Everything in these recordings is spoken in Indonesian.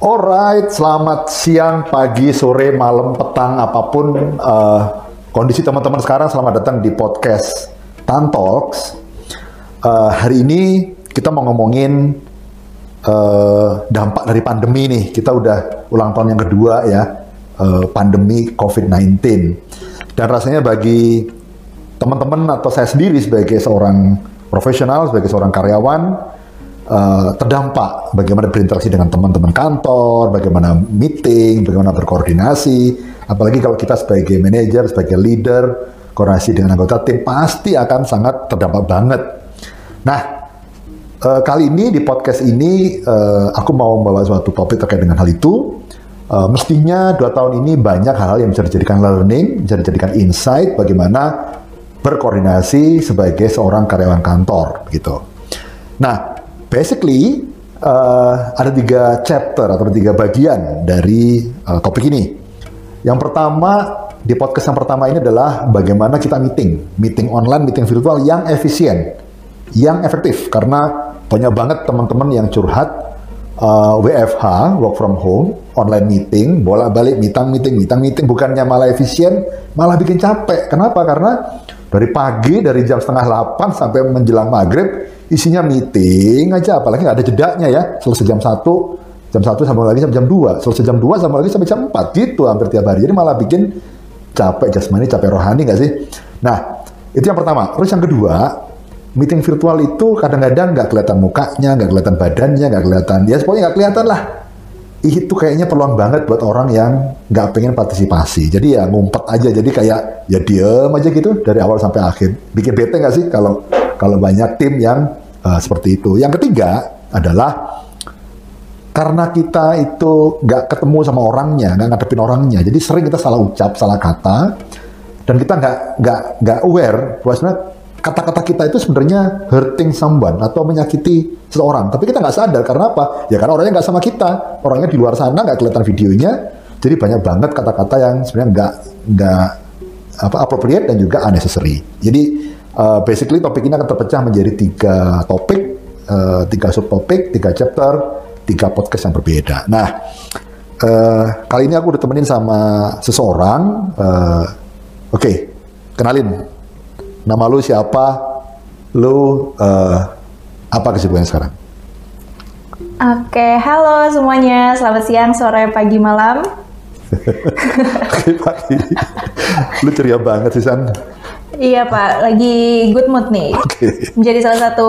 Alright, selamat siang, pagi, sore, malam, petang, apa pun uh, kondisi teman-teman sekarang. Selamat datang di podcast Tan. Uh, hari ini kita mau ngomongin uh, dampak dari pandemi nih. Kita udah ulang tahun yang kedua ya, uh, pandemi COVID-19. Dan rasanya bagi teman-teman atau saya sendiri sebagai seorang profesional, sebagai seorang karyawan, uh, terdampak bagaimana berinteraksi dengan teman-teman kantor, bagaimana meeting, bagaimana berkoordinasi, apalagi kalau kita sebagai manajer, sebagai leader, koordinasi dengan anggota tim pasti akan sangat terdampak banget. Nah, uh, kali ini di podcast ini uh, aku mau membawa suatu topik terkait dengan hal itu. Uh, mestinya dua tahun ini banyak hal-hal yang bisa dijadikan learning, bisa dijadikan insight bagaimana berkoordinasi sebagai seorang karyawan kantor gitu. Nah, basically uh, ada tiga chapter atau tiga bagian dari uh, topik ini. Yang pertama di podcast yang pertama ini adalah bagaimana kita meeting, meeting online, meeting virtual yang efisien, yang efektif. Karena banyak banget teman-teman yang curhat uh, WFH, work from home, online meeting, bolak-balik meeting, meeting, meeting, meeting, bukannya malah efisien, malah bikin capek. Kenapa? Karena dari pagi, dari jam setengah 8 sampai menjelang maghrib, isinya meeting aja, apalagi nggak ada jedanya ya. Selesai jam 1, jam 1 sampai lagi sampai jam 2. Selesai jam 2 sampai lagi sampai jam 4. Gitu hampir tiap hari. Jadi malah bikin capek jasmani, capek rohani nggak sih? Nah, itu yang pertama. Terus yang kedua, meeting virtual itu kadang-kadang nggak kelihatan mukanya, nggak kelihatan badannya, nggak kelihatan, ya pokoknya nggak kelihatan lah itu kayaknya peluang banget buat orang yang nggak pengen partisipasi. Jadi ya ngumpet aja. Jadi kayak ya diem aja gitu dari awal sampai akhir. Bikin bete nggak sih kalau kalau banyak tim yang uh, seperti itu. Yang ketiga adalah karena kita itu nggak ketemu sama orangnya, nggak ngadepin orangnya. Jadi sering kita salah ucap, salah kata, dan kita nggak nggak nggak aware bahwa kata-kata kita itu sebenarnya hurting someone atau menyakiti seseorang. Tapi kita nggak sadar karena apa? Ya karena orangnya nggak sama kita. Orangnya di luar sana nggak kelihatan videonya. Jadi banyak banget kata-kata yang sebenarnya nggak nggak apa appropriate dan juga unnecessary. Jadi uh, basically topik ini akan terpecah menjadi tiga topik, uh, tiga subtopik, tiga chapter, tiga podcast yang berbeda. Nah uh, kali ini aku udah temenin sama seseorang. Uh, Oke, okay, kenalin nama lu siapa, lu uh, apa kesibukannya sekarang? Oke, halo semuanya, selamat siang, sore, pagi, malam. Oke, pagi. lu ceria banget sih, San. Iya, Pak. Lagi good mood nih. Oke. Menjadi salah satu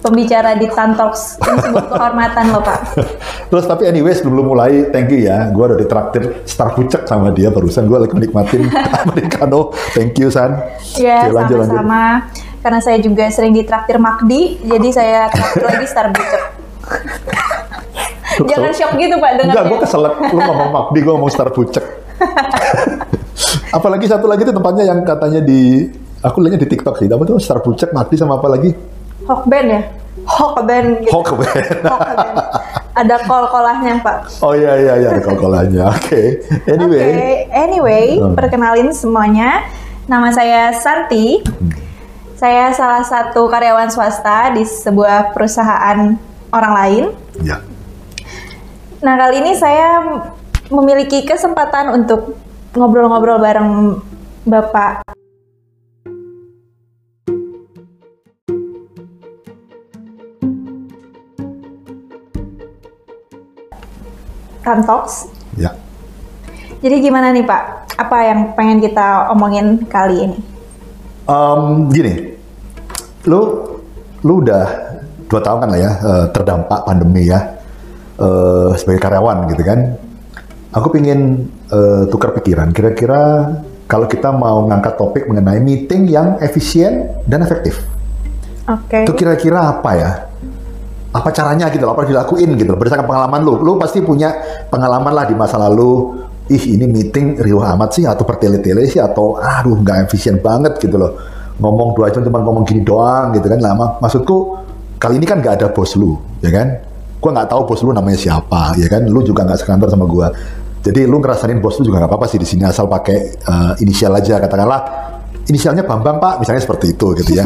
pembicara di Tantox ini sebuah kehormatan loh Pak. Terus tapi anyway sebelum mulai thank you ya, gue udah ditraktir star pucek sama dia barusan gue lagi menikmatin americano. Thank you San. Ya sama-sama. Karena saya juga sering ditraktir McD, jadi saya traktir lagi star pucek. Jangan shock gitu Pak dengan Enggak, gue keselak. Lu ngomong McD, gue ngomong star pucek. Apalagi satu lagi tuh tempatnya yang katanya di aku lihatnya di TikTok sih. Apa tuh Star Pucek, McD sama apa lagi? Hokben ya? Hokben gitu. Hokben. ada kol-kolahnya Pak. Oh iya iya iya ada kol-kolahnya. Oke. Okay. Anyway. Okay. Anyway, hmm. perkenalin semuanya. Nama saya Santi. Hmm. Saya salah satu karyawan swasta di sebuah perusahaan orang lain. Ya. Nah kali ini saya memiliki kesempatan untuk ngobrol-ngobrol bareng Bapak Kantox. Ya. Jadi gimana nih Pak? Apa yang pengen kita omongin kali ini? Um, gini, lu lu udah dua tahun kan lah ya uh, terdampak pandemi ya uh, sebagai karyawan gitu kan. Aku pingin uh, tukar pikiran. Kira-kira kalau kita mau ngangkat topik mengenai meeting yang efisien dan efektif. Oke. Okay. Itu kira-kira apa ya? Apa caranya gitu loh, apa dilakuin gitu loh, berdasarkan pengalaman lu. Lu pasti punya pengalaman lah di masa lalu, ih ini meeting riuh amat sih, atau bertele-tele sih, atau aduh nggak efisien banget gitu loh. Ngomong dua jam cuma ngomong gini doang gitu kan. Lama, maksudku kali ini kan nggak ada bos lu, ya kan? Gua nggak tahu bos lu namanya siapa, ya kan? Lu juga nggak sekantor sama gua. Jadi lu ngerasain bos lu juga nggak apa-apa sih di sini asal pakai uh, inisial aja katakanlah inisialnya Bambang Pak, misalnya seperti itu gitu ya.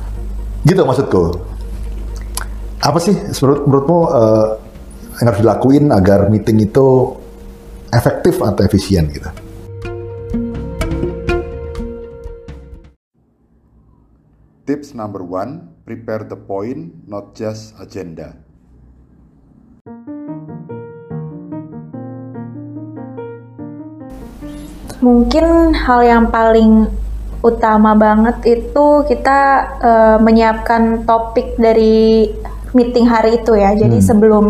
gitu maksudku apa sih menurut menurutmu uh, yang harus dilakuin agar meeting itu efektif atau efisien gitu. Tips number one, prepare the point, not just agenda. Mungkin hal yang paling utama banget itu kita uh, menyiapkan topik dari meeting hari itu ya. Jadi hmm. sebelum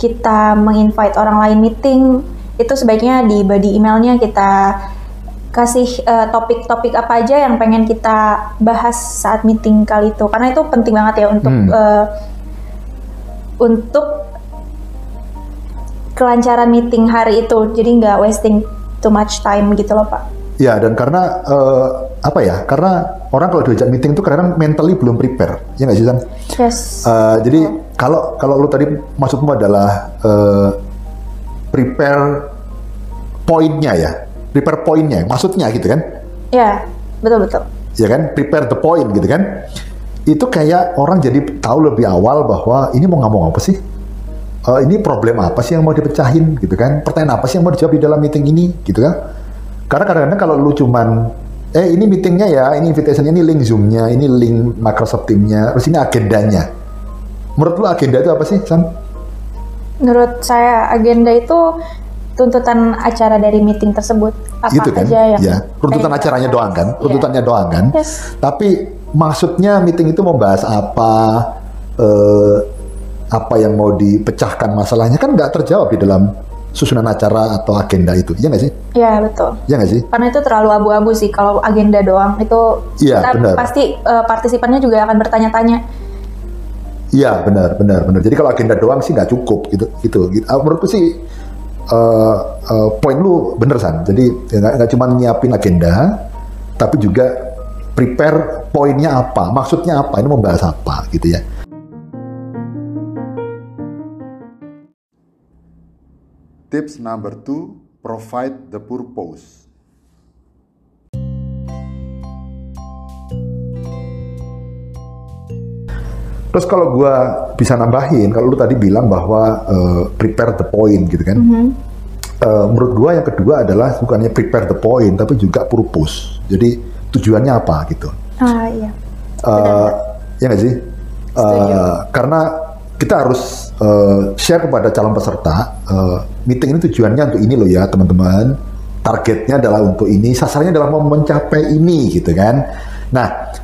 kita menginvite orang lain meeting, itu sebaiknya di body emailnya kita kasih eh, topik-topik uh, apa aja yang pengen kita bahas saat meeting kali itu. Karena itu penting banget ya untuk hmm. uh, untuk kelancaran meeting hari itu. Jadi nggak wasting too much time gitu loh Pak. Ya, dan karena uh, apa ya? Karena orang kalau diajak meeting itu kadang mentally belum prepare, ya nggak sih San? Yes. Uh, jadi kalau kalau lu tadi maksudmu adalah uh, prepare poinnya ya, prepare poinnya, maksudnya gitu kan? Ya, betul betul. Ya kan, prepare the point gitu kan? Itu kayak orang jadi tahu lebih awal bahwa ini mau ngomong apa sih? Uh, ini problem apa sih yang mau dipecahin gitu kan? Pertanyaan apa sih yang mau dijawab di dalam meeting ini gitu kan? Karena kadang-kadang kalau lu cuman eh ini meetingnya ya, ini invitation ini link Zoom-nya, ini link Microsoft Team-nya, terus ini agendanya. Menurut lu agenda itu apa sih, Sam? Menurut saya agenda itu tuntutan acara dari meeting tersebut apa gitu kan? aja yang ya. runtutan acaranya doang kan iya. runtutannya doang kan yes. tapi maksudnya meeting itu membahas apa eh, apa yang mau dipecahkan masalahnya kan nggak terjawab di dalam susunan acara atau agenda itu, iya nggak sih? Iya betul. Iya nggak sih? Karena itu terlalu abu-abu sih kalau agenda doang itu ya, kita benar. pasti uh, partisipannya juga akan bertanya-tanya. Iya benar benar benar. Jadi kalau agenda doang sih nggak cukup gitu gitu. gitu. Menurutku sih uh, uh, poin lu bener san. Jadi ya nggak ya, cuma nyiapin agenda, tapi juga prepare poinnya apa, maksudnya apa, ini mau bahas apa gitu ya. Tips number two, provide the purpose. Terus kalau gue bisa nambahin, kalau lu tadi bilang bahwa uh, prepare the point gitu kan, mm -hmm. uh, menurut gue yang kedua adalah bukannya prepare the point, tapi juga purpose. Jadi tujuannya apa gitu? Ah iya. Uh, ya nggak sih? Uh, karena kita harus uh, share kepada calon peserta uh, meeting ini tujuannya untuk ini loh ya teman-teman targetnya adalah untuk ini sasarannya adalah mau mencapai ini gitu kan nah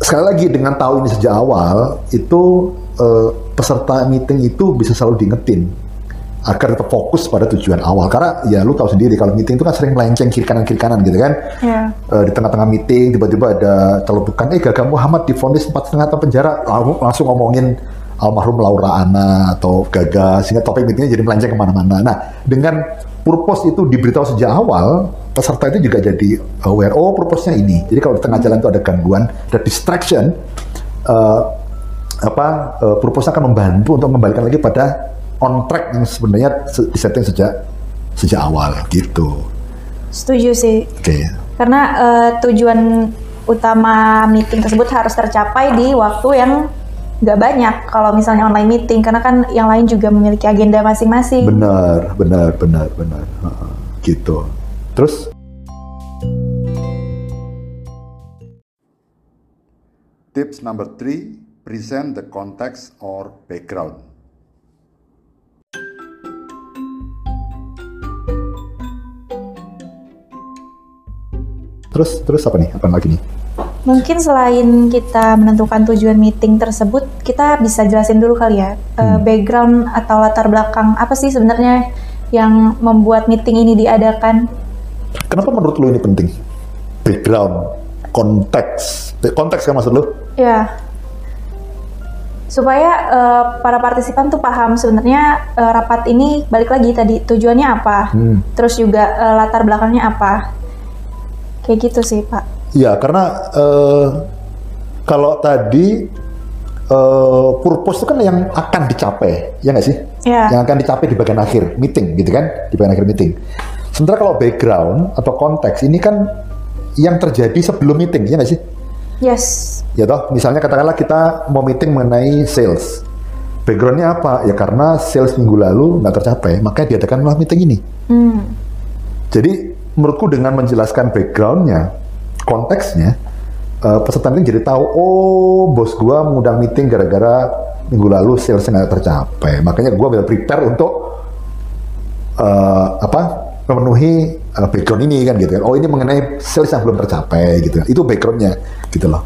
sekali lagi dengan tahu ini sejak awal itu uh, peserta meeting itu bisa selalu diingetin agar tetap fokus pada tujuan awal karena ya lu tahu sendiri kalau meeting itu kan sering melenceng kiri kanan kiri kanan gitu kan yeah. Ya. uh, di tengah-tengah meeting tiba-tiba ada celutukan eh Gagal Muhammad difonis empat setengah tahun penjara langsung ngomongin almarhum Laura Ana atau Gaga sehingga topik meetingnya jadi melenceng ke mana-mana. Nah dengan purpose itu diberitahu sejak awal peserta itu juga jadi aware oh purpose-nya ini. Jadi kalau di tengah jalan itu ada gangguan, ada distraction, uh, apa uh, purpose akan membantu untuk kembalikan lagi pada on track yang sebenarnya disetting sejak sejak awal gitu. Setuju sih. Oke. Okay. Karena uh, tujuan utama meeting tersebut harus tercapai di waktu yang nggak banyak kalau misalnya online meeting karena kan yang lain juga memiliki agenda masing-masing. Benar, benar, benar, benar. gitu. Terus? Tips number three, present the context or background. Terus, terus apa nih? Apa lagi nih? Mungkin selain kita menentukan tujuan meeting tersebut, kita bisa jelasin dulu kali ya uh, background atau latar belakang apa sih sebenarnya yang membuat meeting ini diadakan. Kenapa menurut lu ini penting? Background, konteks, konteks kan maksud lu? Ya, supaya uh, para partisipan tuh paham sebenarnya uh, rapat ini balik lagi tadi tujuannya apa, hmm. terus juga uh, latar belakangnya apa, kayak gitu sih pak. Ya, karena uh, kalau tadi uh, purpose itu kan yang akan dicapai, ya nggak sih? Yeah. Yang akan dicapai di bagian akhir meeting, gitu kan? Di bagian akhir meeting. Sementara kalau background atau konteks ini kan yang terjadi sebelum meeting, ya nggak sih? Yes. Ya toh, misalnya katakanlah kita mau meeting mengenai sales. Backgroundnya apa? Ya karena sales minggu lalu nggak tercapai, makanya diadakan meeting ini. Hmm. Jadi menurutku dengan menjelaskan backgroundnya, konteksnya, uh, peserta meeting jadi tahu, oh bos gua mengundang meeting gara-gara minggu lalu salesnya nggak tercapai. Makanya gua well prepare untuk uh, apa memenuhi uh, background ini kan gitu kan. Oh ini mengenai sales yang belum tercapai gitu kan. Itu backgroundnya gitu loh.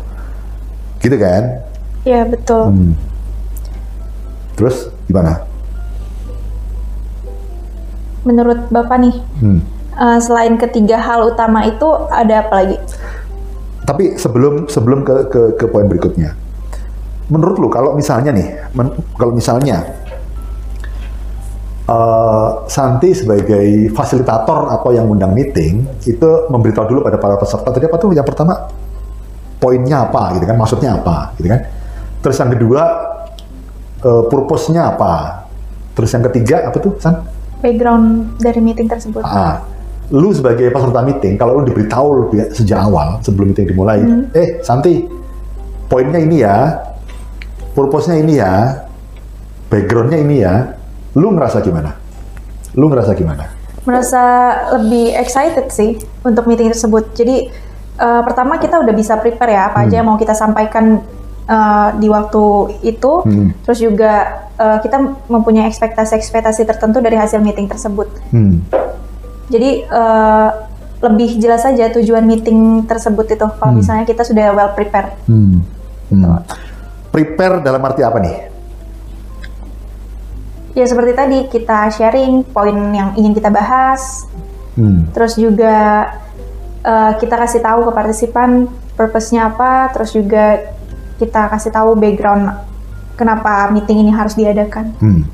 Gitu kan? Iya betul. Hmm. Terus gimana? Menurut Bapak nih, Hmm. Uh, selain ketiga hal utama itu ada apa lagi? Tapi sebelum sebelum ke ke, ke poin berikutnya, menurut lu kalau misalnya nih, men- kalau misalnya eh, Santi sebagai fasilitator atau yang undang meeting itu memberitahu dulu pada para peserta tadi apa tuh yang pertama poinnya apa gitu kan, maksudnya apa gitu kan. Terus yang kedua eh, purpose-nya apa. Terus yang ketiga apa tuh San? Background dari meeting tersebut. Ah, lu sebagai peserta meeting, kalau lu diberitahu lebih sejak awal sebelum meeting dimulai, eh Santi, poinnya ini ya, purpose-nya ini ya, background-nya ini ya, lu ngerasa gimana? Lu ngerasa gimana? Merasa lebih excited sih untuk meeting tersebut. Jadi uh, pertama kita udah bisa prepare ya apa aja yang mau kita sampaikan uh, di waktu itu. Hmm. Terus juga uh, kita mempunyai ekspektasi-ekspektasi tertentu dari hasil meeting tersebut. Hmm. Jadi uh, lebih jelas saja tujuan meeting tersebut itu kalau misalnya kita sudah well prepared. Hmm. Hmm. Prepare dalam arti apa nih? Ya seperti tadi kita sharing poin yang ingin kita bahas, Hmm. terus juga uh, kita kasih tahu ke partisipan purpose-nya apa, terus juga kita kasih tahu background kenapa meeting ini harus diadakan. Hmm.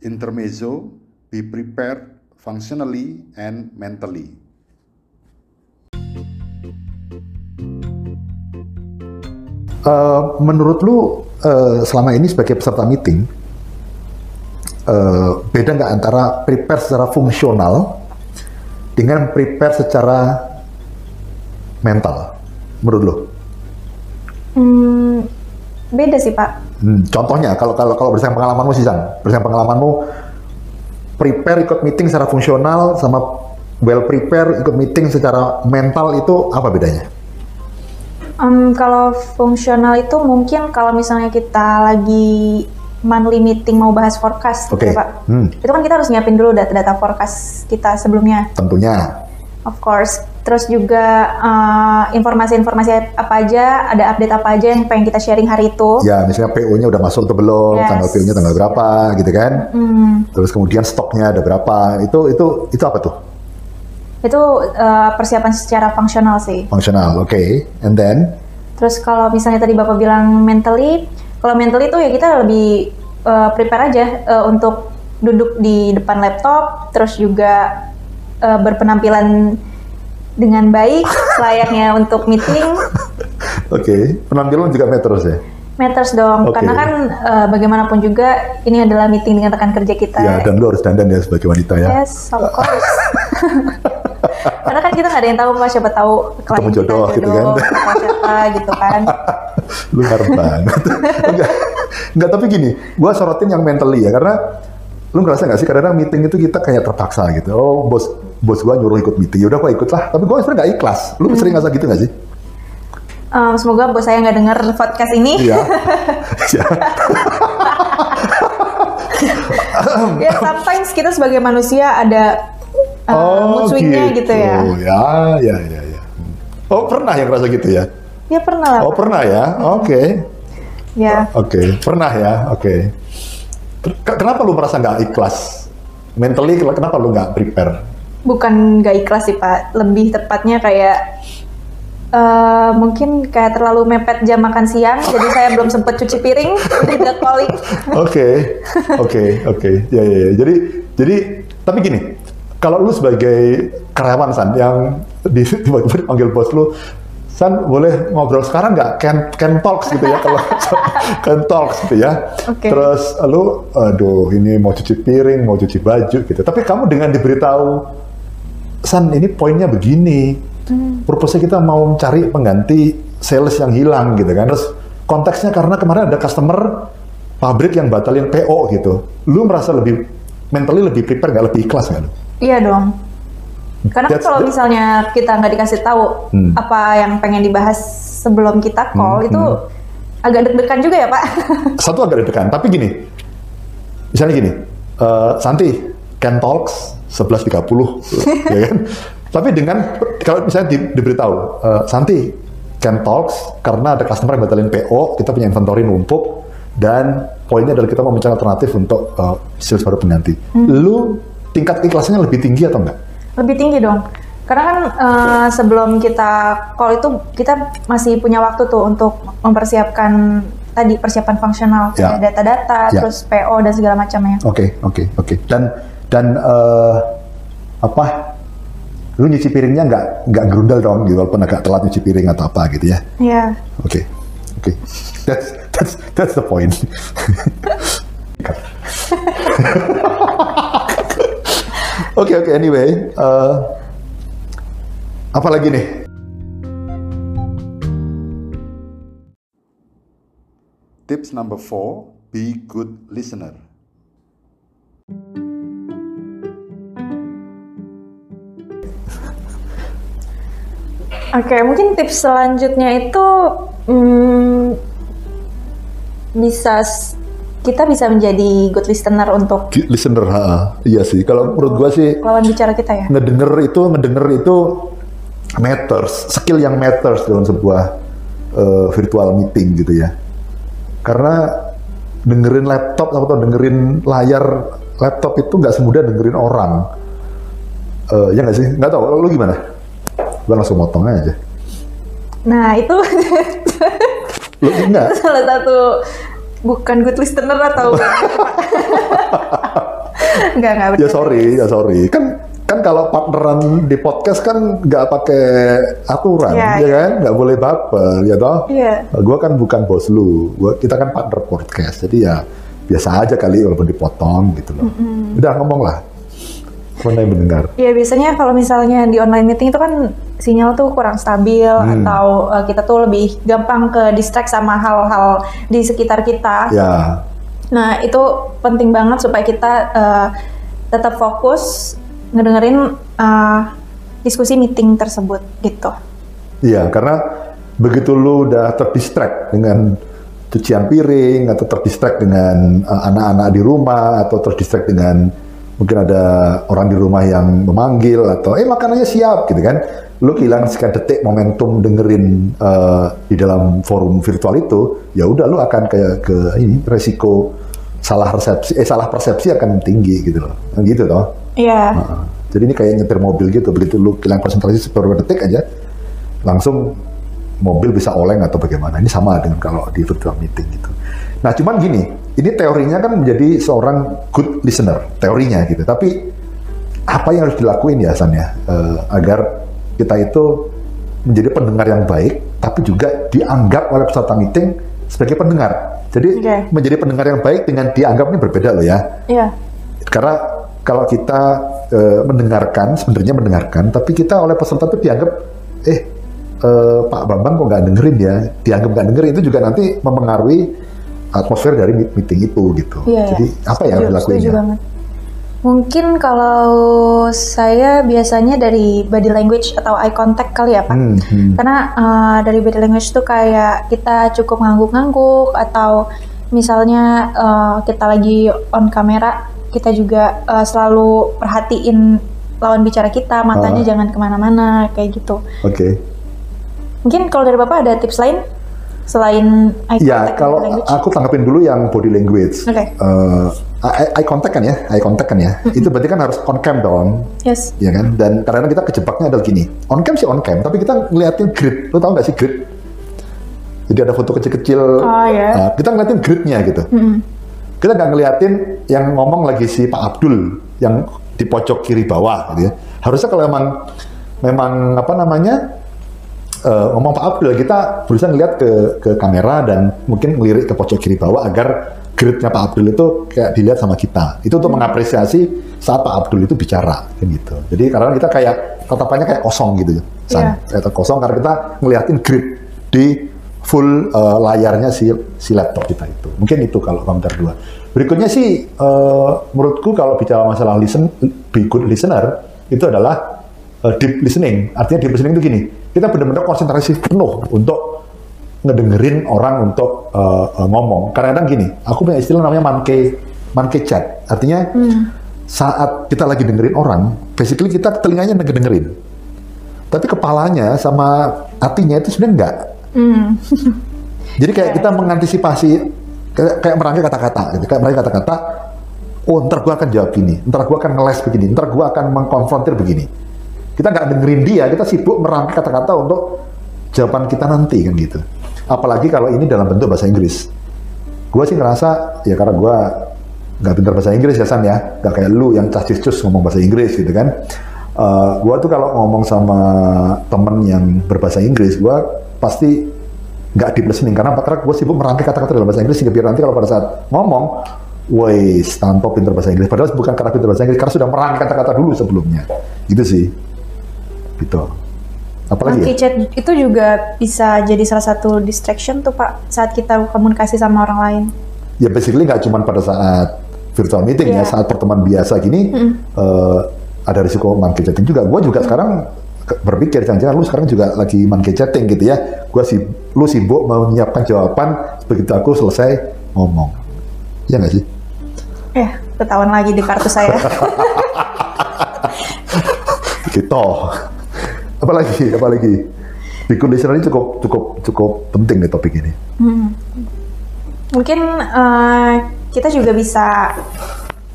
Intermezzo, be prepared functionally and mentally. Eh, menurut lu eh, selama ini sebagai peserta meeting eh, beda nggak antara prepare secara fungsional dengan prepare secara mental menurut lu? Hmm, beda sih Pak. Hmm, contohnya kalau kalau kalau berdasarkan pengalamanmu sih San, berdasarkan pengalamanmu prepare ikut meeting secara fungsional sama well prepare ikut meeting secara mental itu apa bedanya? Em, kalau fungsional itu mungkin kalau misalnya kita lagi monthly meeting mau bahas forecast, Oke. gitu, Pak. Hmm. Itu kan kita harus nyiapin dulu data-data forecast kita sebelumnya, Tentunya. of course. Terus juga eh, informasi-informasi apa aja, ada update apa aja yang pengen kita sharing hari itu. Ya, misalnya PO-nya udah masuk atau belum, Yes. tanggal PO-nya tanggal berapa, gitu kan? Hmm, Terus kemudian stoknya ada berapa? Itu itu itu apa tuh? itu eh, persiapan secara fungsional sih. Fungsional, oke. And then, Terus kalau misalnya tadi Bapak bilang mentally, kalau mentally itu ya kita lebih eh, prepare aja eh, untuk duduk di depan laptop, terus juga eh, berpenampilan dengan baik, layaknya untuk meeting, oke, penampilan juga metros ya. matters dong. Oke. Karena kan eh, bagaimanapun juga ini adalah meeting dengan rekan kerja kita. Ya, dan lu harus dandan ya sebagai wanita ya. Yes, of course. Karena kan kita nggak ada yang tahu, Pak. Siapa tahu klien Ketemu jodoh kita gitu kan. jodoh, atau siapa gitu kan. lu ngarep banget. enggak, enggak, tapi gini, gua sorotin yang mentally ya, karena lu ngerasa nggak sih kadang-kadang meeting itu kita kayak terpaksa gitu. Oh, bos bos gua nyuruh ikut meeting, yaudah gua ikut lah. Tapi gua sebenarnya nggak ikhlas. Lu sering ngerasa gitu nggak sih? Em, semoga bos saya nggak dengar podcast ini. Iya. Iya. ya sometimes kita sebagai manusia ada uh, mood swingnya gitu. ya. Ya, ya, ya, ya. Oh, pernah yang ngerasa gitu ya? Ya pernah lah. Oh, pernah ya? Oke. Ya. Oke, pernah ya? Oke. Ke- Kenapa lu merasa nggak ikhlas? Mentally, kenapa lu nggak prepare? Bukan nggak ikhlas sih Pak. Lebih tepatnya kayak eh, mungkin kayak terlalu mepet jam makan siang, jadi saya belum sempet cuci piring, udah calling. Oke, oke, oke. Ya, ya, ya. Jadi, jadi, tapi gini, kalau lu sebagai karyawan San yang di tiba-tiba dipanggil bos lu, San boleh ngobrol sekarang nggak? Can can talks gitu ya kalau can talks gitu ya. Oke. Terus lu, aduh ini mau cuci piring, mau cuci baju gitu. Tapi kamu dengan diberitahu, San ini poinnya begini, Hmm. Purpose kita mau cari pengganti sales yang hilang gitu kan. Terus konteksnya karena kemarin ada customer pabrik yang batalin PO gitu. Lu merasa lebih mentally lebih prepare nggak lebih ikhlas nggak lu? Iya dong. Karena kan kalau misalnya kita nggak dikasih tahu hmm. apa yang pengen dibahas sebelum kita call hmm, itu hmm. agak deg-degan juga ya Pak. Satu agak deg-degan, tapi gini, misalnya gini, uh, Santi, Can Talks 11.30, ya kan? Tapi dengan kalau misalnya di, diberitahu, uh, Santi, Can Talks karena ada customer yang batalin PO, kita punya inventory numpuk, dan poinnya adalah kita mau mencari alternatif untuk uh, sales baru pengganti. Hmm. Lu tingkat ikhlasnya lebih tinggi atau enggak? Lebih tinggi dong. Karena kan uh, sebelum kita call itu kita masih punya waktu tuh untuk mempersiapkan tadi persiapan fungsional ya. data-data, ya. terus PO dan segala macamnya. Oke, okay, oke, okay, oke. Okay. Dan dan uh, apa? Lu nyuci piringnya nggak nggak gerundal dong, gitu, walaupun agak telat nyuci piring atau apa gitu ya? Iya. Oke, oke. That's that's that's the point. Oke oke okay, anyway, uh, apa lagi nih? Tips number four, be good listener. Oke, okay, mungkin tips selanjutnya itu hmm, bisa kita bisa menjadi good listener untuk listener ha, iya sih. Kalau menurut gua sih lawan bicara kita ya. ngedenger itu ngedenger itu matters skill yang matters dalam sebuah uh, virtual meeting gitu ya. Karena dengerin laptop atau dengerin layar laptop itu nggak semudah dengerin orang. Uh, ya nggak sih? Nggak tahu lu gimana gua langsung motong aja. Nah itu lu enggak? salah satu bukan good listener atau enggak? Enggak ya sorry ya sorry. Kan kan kalau partneran di podcast kan nggak pakai aturan yeah, ya yeah. kan? Nggak boleh baper ya toh? Yeah. gue kan bukan bos lu. Gua kita kan partner podcast. Jadi ya biasa aja kali walaupun dipotong gitu loh. Mm -hmm. udah ngomong lah yang mendengar? Iya biasanya kalau misalnya di online meeting itu kan sinyal tuh kurang stabil hmm. atau uh, kita tuh lebih gampang ke distract sama hal-hal di sekitar kita. Ya. Nah itu penting banget supaya kita uh, tetap fokus ngedengerin uh, diskusi meeting tersebut gitu. Iya karena begitu lu udah terdistract dengan cucian piring atau terdistract dengan anak-anak uh, di rumah atau terdistract dengan mungkin ada orang di rumah yang memanggil atau eh makanannya siap gitu kan. Lu kehilangan sekian detik momentum dengerin uh, di dalam forum virtual itu ya udah lu akan kayak ke ini resiko salah resepsi eh salah persepsi akan tinggi gitu loh. Gitu toh. Iya. Yeah. uh, jadi ini kayak nyetir mobil gitu begitu lu kehilangan konsentrasi beberapa detik aja langsung mobil bisa oleng atau bagaimana. Ini sama dengan kalau di virtual meeting gitu. Nah cuman gini ini teorinya kan menjadi seorang good listener, teorinya gitu. Tapi apa yang harus dilakuin ya San ya, agar kita itu menjadi pendengar yang baik, tapi juga dianggap oleh peserta meeting sebagai pendengar. Jadi okay. menjadi pendengar yang baik dengan dianggap ini berbeda loh ya. Iya. Karena kalau kita uh, mendengarkan, sebenarnya mendengarkan, tapi kita oleh peserta itu dianggap, eh uh, Pak Bambang kok nggak dengerin ya, dianggap nggak dengerin itu juga nanti mempengaruhi atmosfer dari meeting itu gitu. Iya, Jadi iya. apa yang dilakuin? Ya? Mungkin kalau saya biasanya dari body language atau eye contact kali ya Pak. Hmm, hmm. Karena uh, dari body language itu kayak kita cukup ngangguk-ngangguk atau misalnya uh, kita lagi on kamera, kita juga uh, selalu perhatiin lawan bicara kita, matanya uh. jangan ke mana-mana kayak gitu. Oke. Okay. Mungkin kalau dari Bapak ada tips lain? Selain eye ya, contact? Ya, kalau aku tanggapin dulu yang body language. Oke. Okay. Uh, eye, eye contact kan ya, eye contact kan ya. Mm-hmm. Itu berarti kan harus on cam dong. Yes. Ya kan? Dan karena kita kejebaknya adalah gini. On cam sih on cam, tapi kita ngeliatin grid. Lo tau gak sih grid? Jadi ada foto kecil-kecil. Oh. Yeah. Uh, kita ngeliatin gridnya gitu. Mm-hmm. Kita nggak ngeliatin yang ngomong lagi si Pak Abdul yang di pojok kiri bawah gitu ya. Harusnya kalau memang memang apa namanya uh, ngomong Pak Abdul, kita berusaha ngeliat ke ke kamera dan mungkin ngelirik ke pojok kiri bawah agar gridnya Pak Abdul itu kayak dilihat sama kita. Itu untuk mengapresiasi saat Pak Abdul itu bicara, kan gitu. Jadi karena kita kayak tatapannya kayak kosong gitu. Iya. San. Kayak kosong karena kita ngeliatin grid di full eh, layarnya si si laptop kita itu. Mungkin itu kalau komputer dua. Berikutnya sih eh, menurutku kalau bicara masalah listen be good listener itu adalah eh, deep listening. Artinya deep listening itu gini, kita benar-benar konsentrasi penuh untuk ngedengerin orang untuk eh, eh, ngomong. Kadang-kadang gini, aku punya istilah namanya monkey monkey chat. Artinya saat kita lagi dengerin orang, basically kita telinganya ngedengerin. Tapi kepalanya sama hatinya itu sebenarnya enggak. Hmm. Jadi kayak kita mengantisipasi kayak, kayak merangkai kata-kata gitu. Kayak merangkai kata-kata, oh ntar gua akan jawab gini, ntar gua akan ngeles begini, ntar gua akan mengkonfrontir begini. Kita nggak dengerin dia, kita sibuk merangkai kata-kata untuk jawaban kita nanti kan gitu. Apalagi kalau ini dalam bentuk bahasa Inggris. Gua sih ngerasa ya karena gua nggak pintar bahasa Inggris ya San ya, nggak kayak lu yang cacis-cus ngomong bahasa Inggris gitu kan. Eh, gua tuh kalau ngomong sama temen yang berbahasa Inggris, gua pasti nggak deep listening karena? Karena gue sibuk merangkai kata-kata dalam bahasa Inggris sehingga biar nanti kalau pada saat ngomong, wes tanpa pintar bahasa Inggris. Padahal bukan karena pintar bahasa Inggris, karena sudah merangkai kata-kata dulu sebelumnya. Gitu sih. Gitu. Apalagi Monkey ya? chat itu juga bisa jadi salah satu distraction tuh Pak saat kita komunikasi sama orang lain. Ya basically nggak cuma pada saat virtual meeting ya, Iya. saat pertemuan biasa gini, eh, ada risiko monkey chatting juga. Gue juga sekarang ke- berpikir jangan-jangan lu sekarang juga lagi monkey chatting gitu ya. Gue sih lu sibuk menyiapkan jawaban begitu aku selesai ngomong. Ya nggak sih? Eh, ketahuan lagi di kartu saya. Gitu. Apalagi, apalagi. Big listener ini cukup cukup cukup penting nih topik ini. Mungkin eh, kita juga bisa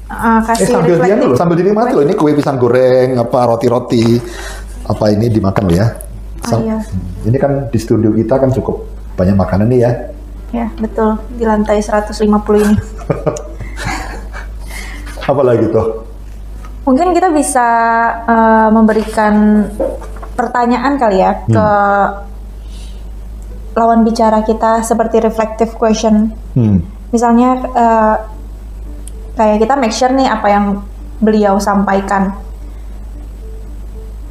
eh, Eh kasih sambil diam reflective- dulu, sambil dinikmati loh. Ini kue pisang goreng, apa roti-roti, apa ini dimakan loh ya. Oh, iya. Ini kan di studio kita kan cukup banyak makanan nih ya. Ya, betul. Di lantai 150 ini. Apalagi tuh? Mungkin kita bisa eh, memberikan pertanyaan kali ya ke lawan bicara kita seperti reflective question. Hmm. Misalnya eh, kayak kita make sure nih apa yang beliau sampaikan.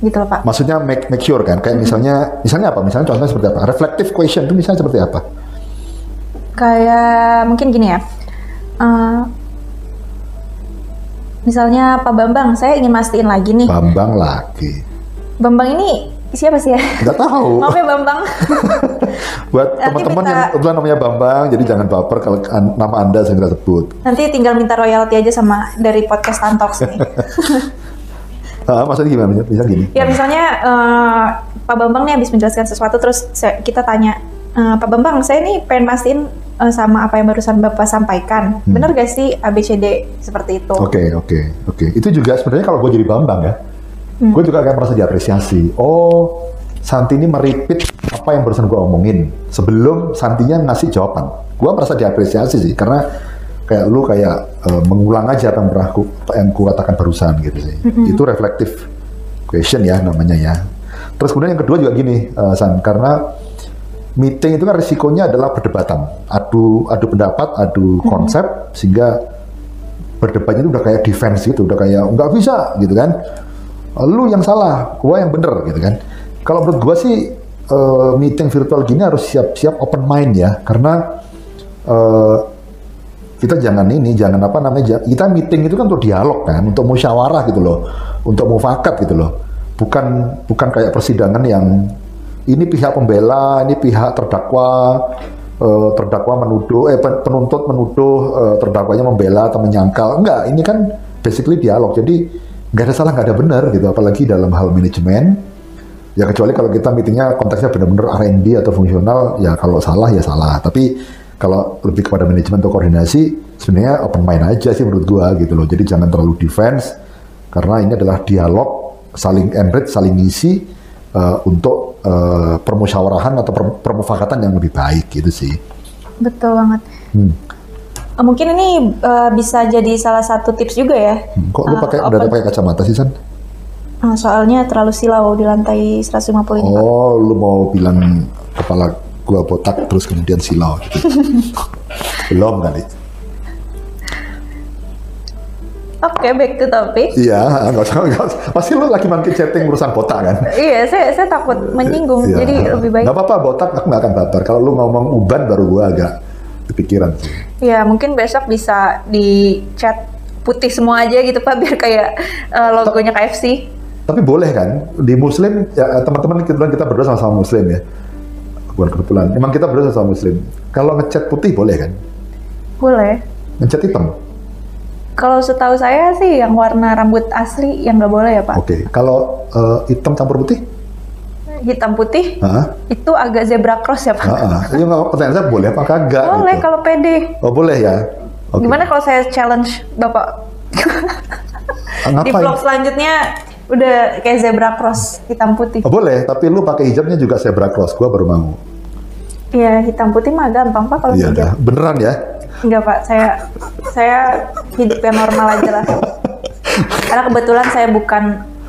Gitu loh Pak. Maksudnya make, make sure kan? Kayak misalnya, misalnya apa? Misalnya contohnya seperti apa? Reflective question itu misalnya seperti apa? Kayak mungkin gini ya. Eh, misalnya Pak Bambang, saya ingin mastiin lagi nih. Bambang lagi. Bambang ini siapa sih ya? Nggak tahu. Maaf ya Bambang. Buat teman-teman yang kebetulan namanya Bambang, jadi jangan baper kalau an- nama Anda segera sebut. Nanti tinggal minta royalti aja sama dari podcast Tantox nih. Ah, maksudnya gimana? Bisa gini? ya misalnya eh, Pak Bambang nih habis menjelaskan sesuatu terus saya- kita tanya "Eh, Pak Bambang saya nih pengen pastiin eh, sama apa yang barusan Bapak sampaikan. Bener gak sih ABCD seperti itu? Hmm. Oke, oke, oke. Itu juga sebenarnya kalau gue jadi Bambang ya, gue juga akan merasa diapresiasi. Oh, Santi ini meripit apa yang barusan gue omongin sebelum Santinya ngasih jawaban. Gue merasa diapresiasi sih, karena kayak lu kayak eh, mengulang aja apa yang pernah ku, yang ku katakan barusan gitu sih. Itu reflective question ya namanya ya. Terus kemudian yang kedua juga gini, eh, San, karena meeting itu kan risikonya adalah perdebatan, adu adu pendapat, adu konsep, sehingga berdebatnya itu udah kayak defense gitu, udah kayak nggak bisa gitu kan. Lu yang salah, gua yang bener gitu kan. Kalau menurut gua sih eh, meeting virtual gini harus siap-siap open mind ya, karena eh, kita jangan ini, jangan apa namanya, kita meeting itu kan untuk dialog kan, untuk musyawarah gitu loh, untuk mufakat gitu loh, bukan bukan kayak persidangan yang ini pihak pembela, ini pihak terdakwa, eh, terdakwa menuduh, eh pen- penuntut menuduh eh, terdakwanya membela atau menyangkal, enggak, ini kan basically dialog, jadi nggak ada salah, nggak ada benar gitu, apalagi dalam hal manajemen, ya kecuali kalau kita meetingnya konteksnya benar-benar R&D atau fungsional ya kalau salah ya salah tapi kalau lebih kepada manajemen atau koordinasi sebenarnya open mind aja sih menurut gua gitu loh jadi jangan terlalu defense karena ini adalah dialog saling enrich saling ngisi eh, untuk eh, permusyawarahan atau per- permufakatan yang lebih baik gitu sih Betul banget. Hmm. Eh, Mungkin ini eh, bisa jadi salah satu tips juga ya. Hmm, kok lu Eh, pakai open- udah pakai kacamata sih San? Soalnya terlalu silau di lantai 150 ini. Oh, lu mau bilang kepala gua botak terus kemudian silau gitu. Belum kali. Oke, back to topic. Iya, nggak usah, nggak usah. Pasti lu lagi mangkir chatting urusan botak kan? Iya, saya saya takut menyinggung, Iya. jadi lebih baik. Nggak apa-apa, botak aku nggak akan baper. Kalau lu ngomong uban baru gua agak kepikiran sih. Ya, mungkin besok bisa di chat putih semua aja gitu Pak, biar kayak eh, logonya KFC. Tapi boleh kan? Di Muslim, ya teman-teman kebetulan kita berdua sama-sama Muslim ya. Bukan kebetulan, emang kita berdua sama Muslim. Kalau ngechat putih boleh kan? Boleh. Ngechat hitam? Kalau setahu saya sih yang warna rambut asli yang nggak boleh ya Pak. Oke. Kalau eh, hitam campur putih? Hitam putih Hah? itu agak zebra cross ya Pak. Nggak- pertanyaan saya boleh apa kagak? Boleh gitu. kalau pede. Oh boleh ya. Oke. Gimana kalau saya challenge Bapak Ah, di vlog selanjutnya udah kayak zebra cross hitam putih. Oh, boleh, tapi lu pakai hijabnya juga zebra cross. Gua baru mau. Iya hitam putih mah gampang Pak kalau Iya hijab. dah. Beneran ya? Enggak Pak, saya saya hidup yang normal aja lah. Karena kebetulan saya bukan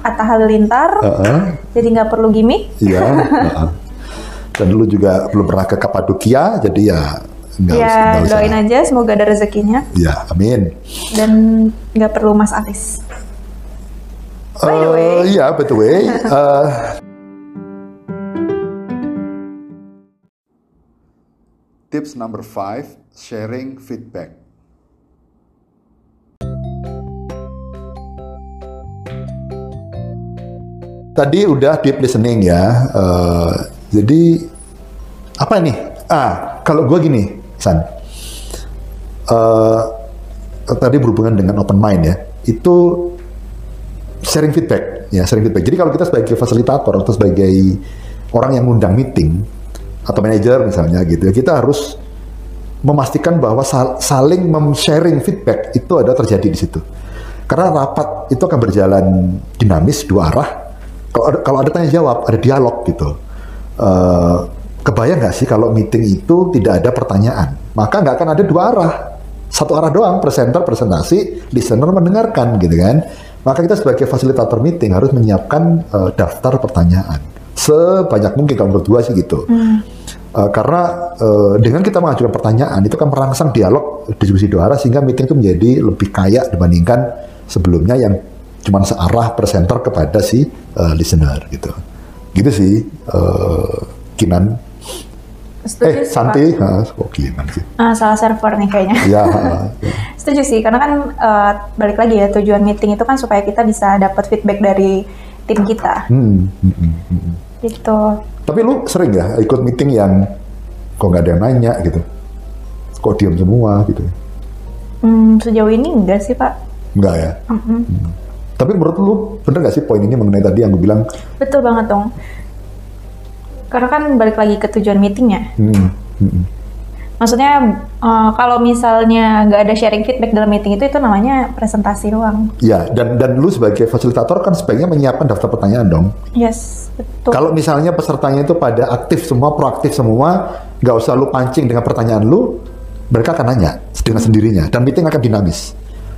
Atta Halilintar, Heeh. jadi nggak perlu gimmick. Iya. heeh. Dan lu juga belum pernah ke Kapadokia, jadi ya nggak usah. Ya nggak usah. doain aja, semoga ada rezekinya Ya, amin. dan nggak perlu Mas Alis. By the way. Eh, Iya, by the way. eh, Tips number five, sharing feedback. Tadi udah deep listening ya. Eh, jadi apa nih? Ah, kalau gua gini, San. Eh, tadi berhubungan dengan open mind ya. Itu sharing feedback, ya sharing feedback. Jadi kalau kita sebagai fasilitator atau sebagai orang yang ngundang meeting atau manajer misalnya gitu ya, kita harus memastikan bahwa sal- saling mem-sharing feedback itu ada terjadi di situ. Karena rapat itu akan berjalan dinamis dua arah. Kalau ada, kalau ada tanya jawab, ada dialog gitu. Eh, kebayang nggak sih kalau meeting itu tidak ada pertanyaan? Maka nggak akan ada dua arah. Satu arah doang, presenter presentasi, listener mendengarkan gitu kan. Maka kita sebagai fasilitator meeting harus menyiapkan eh, daftar pertanyaan sebanyak mungkin kalau menurut gua sih gitu. Uh, karena uh, dengan kita mengajukan pertanyaan itu kan merangsang dialog diskusi dua arah sehingga meeting itu menjadi lebih kaya dibandingkan sebelumnya yang cuma searah presenter kepada si uh, listener gitu. Gitu sih uh, Kinan. Setuju Eh sih, Santi, Pak. Hah, kok Kinan sih? Ah, salah server nih kayaknya. Ya, ha, ya. Setuju sih, karena kan eh, balik lagi ya tujuan meeting itu kan supaya kita bisa dapat feedback dari tim kita, Hmm, hmm, hmm, hmm, hmm. gitu. Tapi lu sering ya ikut meeting yang kok nggak ada yang nanya gitu? Kok diam semua gitu? Hmm, sejauh ini enggak sih Pak. Enggak ya? Mm-mm. Tapi menurut lu bener nggak sih poin ini mengenai tadi yang gue bilang Betul banget dong. Karena kan balik lagi ke tujuan meetingnya. hmm, hmm, hmm. Maksudnya eh, kalau misalnya nggak ada sharing feedback dalam meeting itu itu namanya presentasi doang. Ya, dan dan lu sebagai fasilitator kan sebaiknya menyiapkan daftar pertanyaan dong. Yes, betul. Kalau misalnya pesertanya itu pada aktif semua, proaktif semua, nggak usah lu pancing dengan pertanyaan lu, mereka akan nanya dengan sendirinya dan meeting akan dinamis.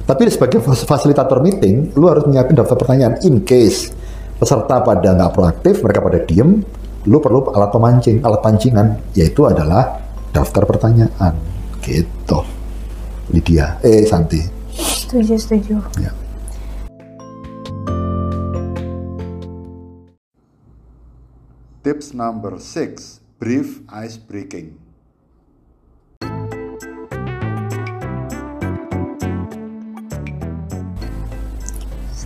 Tapi sebagai fas- fasilitator meeting, lu harus menyiapkan daftar pertanyaan in case peserta pada nggak proaktif, mereka pada diem, lu perlu alat pemancing, alat pancingan, yaitu adalah daftar pertanyaan. Gitu. Lydia, eh Santi. Setuju, setuju. Ya. Tips number six, brief ice breaking.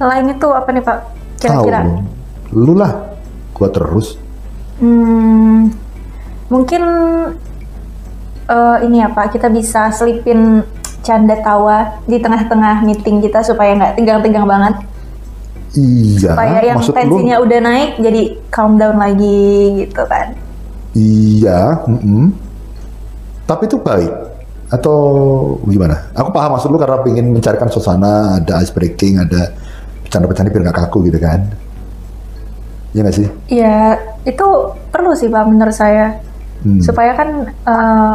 Selain itu apa nih Pak? Kira-kira? Lu lah, gua terus. Hmm, mungkin eh, ini ya Pak, kita bisa selipin canda tawa di tengah-tengah meeting kita supaya nggak tegang-tegang banget. Iya, Supaya yang maksud lu? tensinya udah naik jadi calm down lagi gitu kan. Iya, mm-mm. tapi itu baik atau gimana? Aku paham maksud lu karena ingin mencarikan suasana, ada ice breaking, ada bercanda-bercanda biar nggak kaku gitu kan? Iya nggak sih? Ya, itu perlu sih Pak menurut saya. Hmm. Supaya kan eh,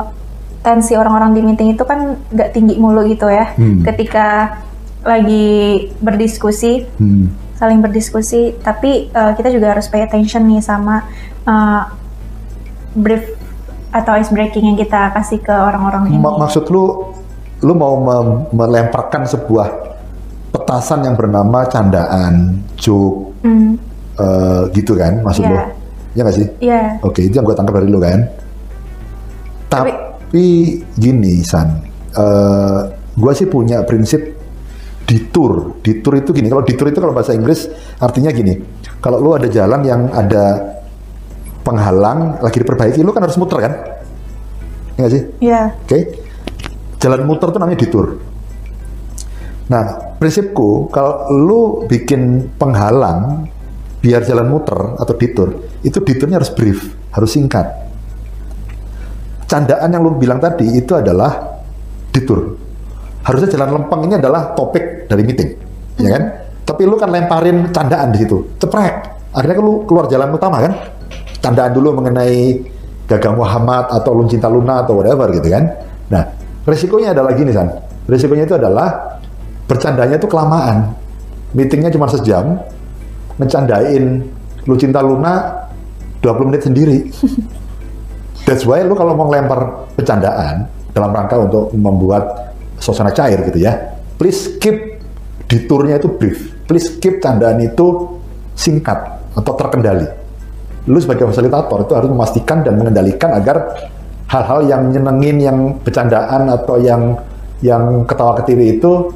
tensi orang-orang di meeting itu kan nggak tinggi mulu gitu ya. Hmm. Ketika lagi berdiskusi, Hmm. saling berdiskusi, tapi eh, kita juga harus pay attention nih sama eh, brief atau ice breaking yang kita kasih ke orang-orang ini. Ma- maksud lu, lu mau melemparkan sebuah petasan yang bernama candaan, joke, Hmm. eh, gitu kan maksud Iya. lo? Ya nggak sih? Iya. Oke, itu yang gue tangkap dari lo kan. Tapi, Tapi- gini San, eh gue sih punya prinsip ditur. Ditur itu gini, kalau ditur itu kalau bahasa Inggris artinya gini. Kalau lo ada jalan yang ada penghalang lagi diperbaiki, lo kan harus muter kan? Ya nggak sih? Iya. Oke. Jalan muter itu namanya ditur. Nah, prinsipku kalau lu bikin penghalang biar jalan muter atau ditur, itu diturnya harus brief, harus singkat. Candaan yang lu bilang tadi itu adalah ditur. Harusnya jalan lempeng ini adalah topik dari meeting, ya kan? Tapi lu kan lemparin candaan di situ, ceprek. Akhirnya lu keluar jalan utama kan? Candaan dulu mengenai Gagang Muhammad atau Lun Cinta Luna atau whatever gitu kan. Nah, resikonya adalah gini San. Resikonya itu adalah bercandanya itu kelamaan. Meetingnya cuma sejam, ngecandain Lu Cinta Luna 20 menit sendiri. That's why lu kalau mau lempar bercandaan dalam rangka untuk membuat suasana cair gitu ya, please keep diturnya itu brief. Please keep candaan itu singkat atau terkendali. Lu sebagai fasilitator itu harus memastikan dan mengendalikan agar hal-hal yang nyenengin, yang bercandaan atau yang yang ketawa ketiwi itu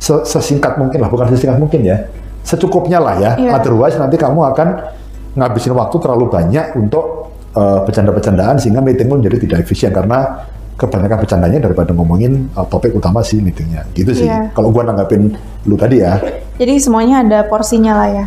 sesingkat mungkin lah, bukan sesingkat mungkin ya, secukupnya lah ya. Iya. Otherwise nanti kamu akan ngabisin waktu terlalu banyak untuk uh, bercanda-bercandaan sehingga meetingmu menjadi tidak efisien karena kebanyakan bercandanya daripada ngomongin uh, topik utama sih meetingnya. Gitu sih. Iya. Kalau gua nanggapin lu tadi ya. Jadi semuanya ada porsinya lah ya.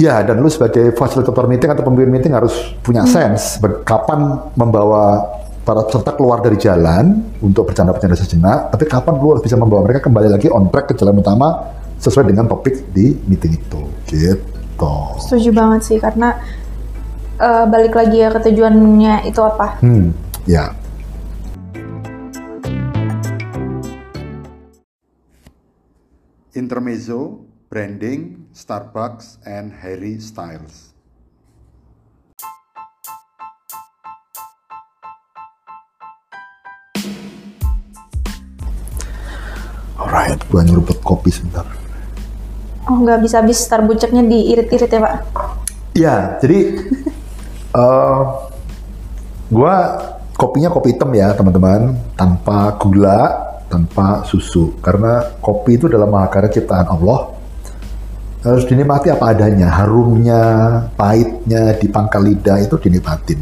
Ya, dan lu sebagai fasilitator meeting atau pemimpin meeting harus punya sense ber- kapan membawa para peserta keluar dari jalan untuk bercanda-bercanda sejenak, tapi kapan lu harus bisa membawa mereka kembali lagi on track ke jalan utama sesuai dengan topik di meeting itu. Gitu. Setuju banget sih karena eh, balik lagi ya ke tujuannya itu apa. Hmm, ya. Intermezzo, branding, Starbucks, and Harry Styles. Alright, gua nyeruput kopi sebentar. Oh nggak bisa habis starbucksnya diirit-irit ya pak? Ya, jadi eh gua kopinya kopi hitam ya teman-teman, tanpa gula, tanpa susu. Karena kopi itu adalah mahakarya ciptaan Allah. Harus dinikmati apa adanya, harumnya, pahitnya di pangkal lidah itu dinikmatin.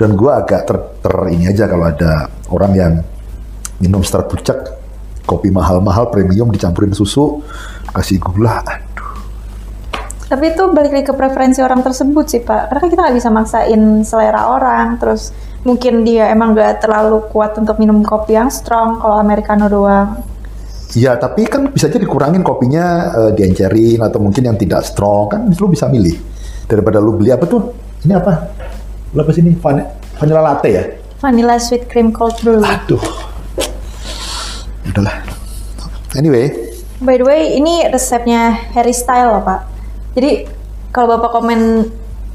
Dan gua agak ter, ter- ini aja kalau ada orang yang minum Starbucks kopi mahal-mahal premium dicampurin susu, kasih gula, aduh. Tapi itu balik lagi ke preferensi orang tersebut sih pak. Karena kita nggak bisa maksain selera orang. Terus mungkin dia emang nggak terlalu kuat untuk minum kopi yang strong. Kalau americano doang. Ya, tapi kan bisa aja dikurangin kopinya, eh, diencerin atau mungkin yang tidak strong kan lu bisa milih daripada lu beli apa tuh? Ini apa? Lu apa sih ini? Van vanilla latte ya? Vanilla sweet cream cold brew. Aduh. Udahlah. Anyway, By the way, ini resepnya Harry Style loh pak. Jadi kalau bapak komen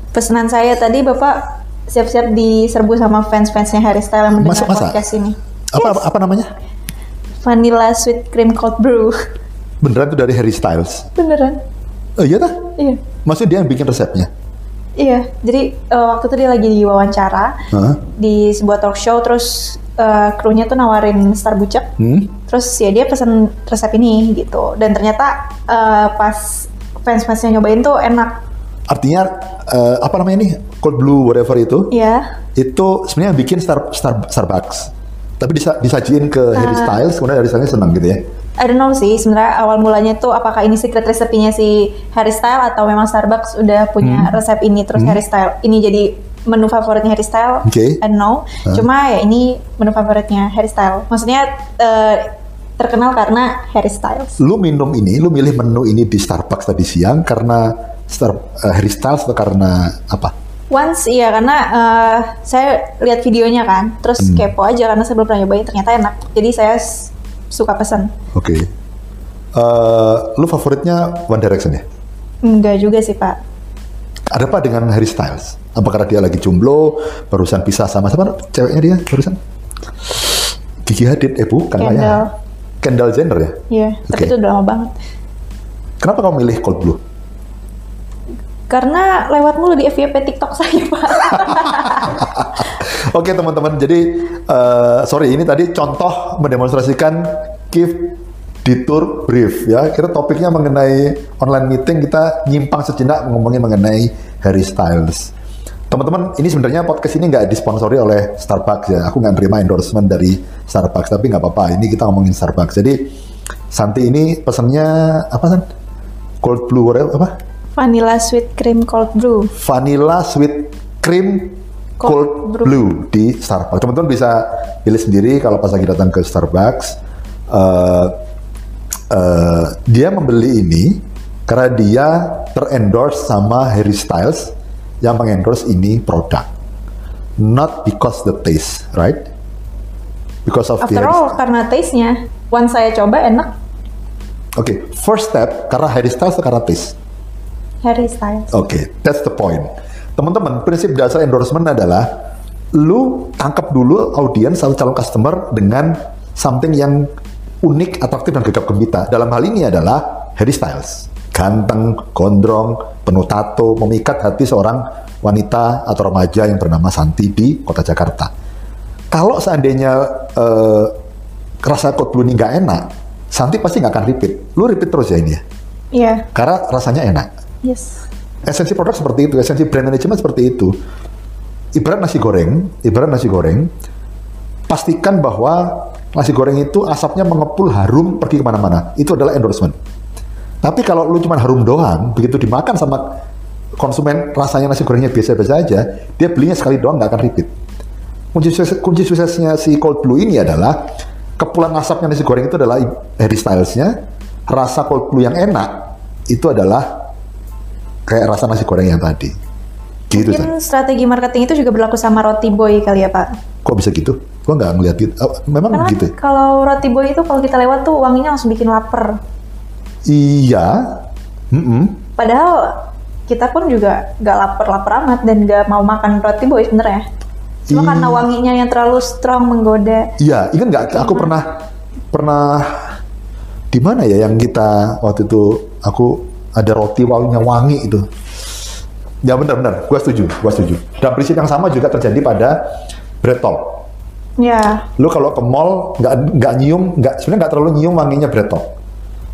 pesanan saya tadi, bapak siap-siap diserbu sama fans-fansnya Harry Style yang mendengar Masa- masa? podcast ini. apa apa namanya? Vanilla sweet cream cold brew. Beneran itu dari Harry Styles. Beneran? Oh iya dah? Iya. Maksudnya dia yang bikin resepnya? Iya. Jadi eh, waktu itu dia lagi diwawancara Hah? di sebuah talk show, terus eh, krunya tuh nawarin Starbucks. Hmm? Terus ya dia pesan resep ini gitu. Dan ternyata eh, pas fans-fansnya nyobain tuh enak. Artinya eh, apa namanya ini? Cold Blue whatever itu? Iya. Itu sebenarnya bikin Star, Star, Starbucks. Tapi disa, disajiin ke Harry Ah. Styles, kemudian Harry Styles senang gitu ya? I don't know sih sebenarnya awal mulanya tuh apakah ini secret resepinya si Harry Style atau memang Starbucks udah punya resep ini terus Harry Style ini jadi menu favoritnya Harry Style. Oke. I don't know. Cuma ya ini menu favoritnya Harry Style. Maksudnya eh, terkenal karena Harry Styles. lu minum ini, lu milih menu ini di Starbucks tadi siang karena Star, eh, Harry Styles atau karena apa? Once iya karena eh, saya lihat videonya kan, terus kepo aja karena saya belum pernah nyobain ternyata enak. Jadi saya suka pesan. Oke. Eh, lu favoritnya One Direction ya? Enggak juga sih pak. Ada apa dengan Harry Styles? Apa karena dia lagi jomblo, barusan pisah sama siapa ceweknya dia barusan? Gigi Hadid, eh bukan lah ya. Kendall. Kendall Jenner ya? Iya, tapi Oke. itu udah lama banget. Kenapa kamu milih Cold Blue? Karena lewat mulu di FYP TikTok saya, Pak. Oke teman-teman, jadi uh, sorry ini tadi contoh mendemonstrasikan gift detour brief ya. Kira topiknya mengenai online meeting kita nyimpang sejenak ngomongin mengenai Harry Styles. Teman-teman, ini sebenarnya podcast ini nggak disponsori oleh Starbucks ya. Aku nggak terima endorsement dari Starbucks, tapi nggak apa-apa. Ini kita ngomongin Starbucks. Jadi Santi ini pesannya apa san? Cold blue apa? Vanilla sweet cream cold brew. Vanilla sweet cream cold, cold brew. blue di Starbucks. Teman-teman bisa pilih sendiri kalau pas lagi datang ke Starbucks. Uh, uh, dia membeli ini karena dia terendorse sama Harry Styles yang mengendorse ini produk. Not because the taste, right? Because of After the all, karena taste-nya. Once saya coba enak. Oke, okay, first step karena Harry Styles karena taste? Harry Styles. Oke, okay, that's the point. Teman-teman, prinsip dasar endorsement adalah lu tangkap dulu audiens atau calon customer dengan something yang unik, atraktif dan gegap gembita. Dalam hal ini adalah Harry Styles. Ganteng, gondrong, penuh tato, memikat hati seorang wanita atau remaja yang bernama Santi di kota Jakarta. Kalau seandainya uh, rasa cold blue ini nggak enak, Santi pasti nggak akan repeat. Lu repeat terus ya ini ya? Iya. Yeah. Karena rasanya enak. Yes. Esensi produk seperti itu, esensi brand management seperti itu. Ibarat nasi goreng, ibarat nasi goreng, pastikan bahwa nasi goreng itu asapnya mengepul harum pergi ke mana-mana. Itu adalah endorsement. Tapi kalau lu cuma harum doang, begitu dimakan sama konsumen rasanya nasi gorengnya biasa-biasa aja, dia belinya sekali doang nggak akan repeat. Kunci, sukses, kunci suksesnya si Cold Blue ini adalah kepulan asapnya nasi goreng itu adalah Harry Styles-nya, rasa Cold Blue yang enak itu adalah kayak rasa nasi goreng yang tadi. Gitu, Mungkin strategi marketing itu juga berlaku sama roti boy kali ya Pak? Kok bisa gitu? Gua nggak ngeliat gitu. Oh, memang Karena gitu. Kalau roti boy itu kalau kita lewat tuh wanginya langsung bikin lapar. Iya. Mm -mm. Padahal kita pun juga nggak lapar-lapar amat dan nggak mau makan roti boy sebenarnya. Cuma I... karena wanginya yang terlalu strong menggoda. Iya, ingat nggak? Aku pernah pernah di mana ya yang kita waktu itu aku ada roti wanginya wangi itu. Ya benar-benar, gue setuju, gue setuju. Dan prinsip yang sama juga terjadi pada bread talk. Ya. Lu kalau ke mall nggak nggak nyium, nggak sebenarnya nggak terlalu nyium wanginya bread talk.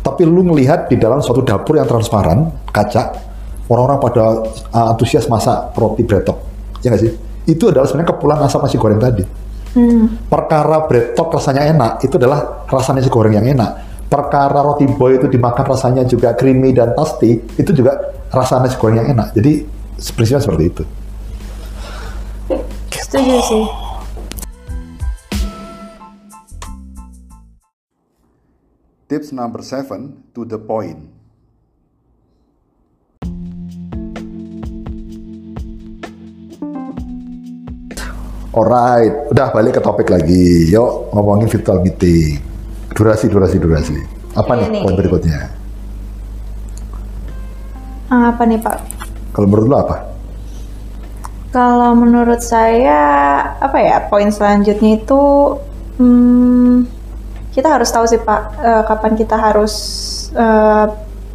Tapi lu melihat di dalam suatu dapur yang transparan, kaca, orang-orang pada uh, antusias masak roti bread talk. Ya nggak sih? Itu adalah sebenarnya kepulan asap nasi goreng tadi. Hmm. Perkara bread talk rasanya enak, itu adalah rasa nasi goreng yang enak perkara roti boy itu dimakan rasanya juga creamy dan tasty, itu juga rasa nasi goreng yang enak. Jadi prinsipnya seperti itu. Setuju sih. Tips number seven, to the point. Alright, udah balik ke topik lagi. Yuk ngomongin virtual meeting. Durasi, durasi, durasi. Apa nih, nih poin berikutnya? Apa nih Pak? Kalau menurut lo apa? Kalau menurut saya apa ya poin selanjutnya itu hmm, kita harus tahu sih Pak uh, kapan kita harus uh,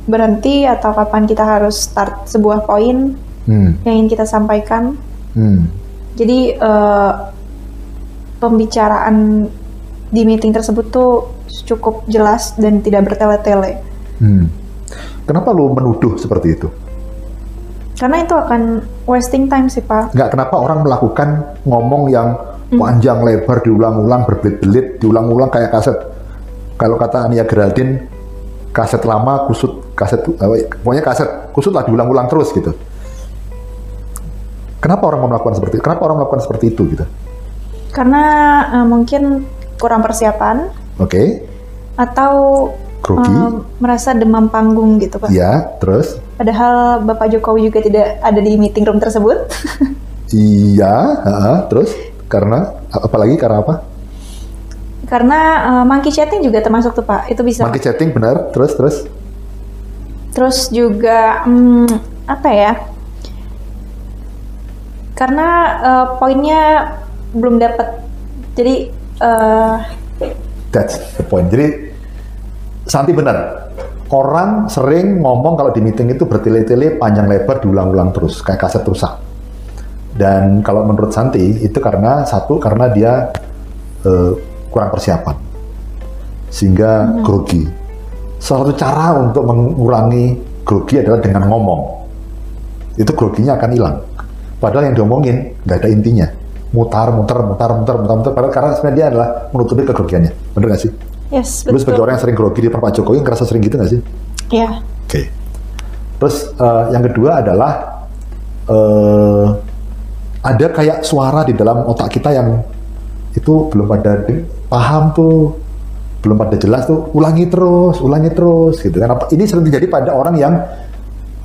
berhenti atau kapan kita harus start sebuah poin hmm. yang ingin kita sampaikan. Hmm. Jadi uh, pembicaraan di meeting tersebut tuh cukup jelas dan tidak bertele-tele. Hmm. Kenapa lu menuduh seperti itu? Karena itu akan wasting time sih Pak. Nggak, kenapa orang melakukan ngomong yang hmm. panjang lebar diulang-ulang berbelit-belit diulang-ulang kayak kaset. Kalau kata Ania Geraldine, kaset lama kusut kaset pokoknya kaset kusut lah diulang-ulang terus gitu. Kenapa orang melakukan seperti itu? Kenapa orang melakukan seperti itu gitu? Karena uh, mungkin kurang persiapan. Oke. Okay. Atau Um, merasa demam panggung gitu pak. Iya, terus? Padahal Bapak Jokowi juga tidak ada di meeting room tersebut. iya, uh, terus? Karena apalagi karena apa? Karena uh, monkey chatting juga termasuk tuh pak, itu bisa. Monkey chatting benar, terus terus? Terus juga um, apa ya? Karena uh, poinnya belum dapat, jadi uh, that's the point. Jadi Santi benar. Orang sering ngomong kalau di meeting itu bertele-tele panjang lebar diulang-ulang terus kayak kaset rusak. Dan kalau menurut Santi itu karena satu karena dia uh, kurang persiapan sehingga hmm. grogi. Salah satu cara untuk mengurangi grogi adalah dengan ngomong. Itu groginya akan hilang. Padahal yang diomongin nggak ada intinya. Mutar, mutar, mutar, mutar, mutar, mutar. Padahal karena sebenarnya dia adalah menutupi kegrogiannya. Bener gak sih? Yes, betul. Lu sebagai orang yang sering grogi di Pak Jokowi, ngerasa sering gitu gak sih? Iya. Yeah. Oke. Okay. Terus uh, yang kedua adalah uh, ada kayak suara di dalam otak kita yang itu belum pada paham tuh belum pada jelas tuh ulangi terus ulangi terus gitu kan ini sering terjadi pada orang yang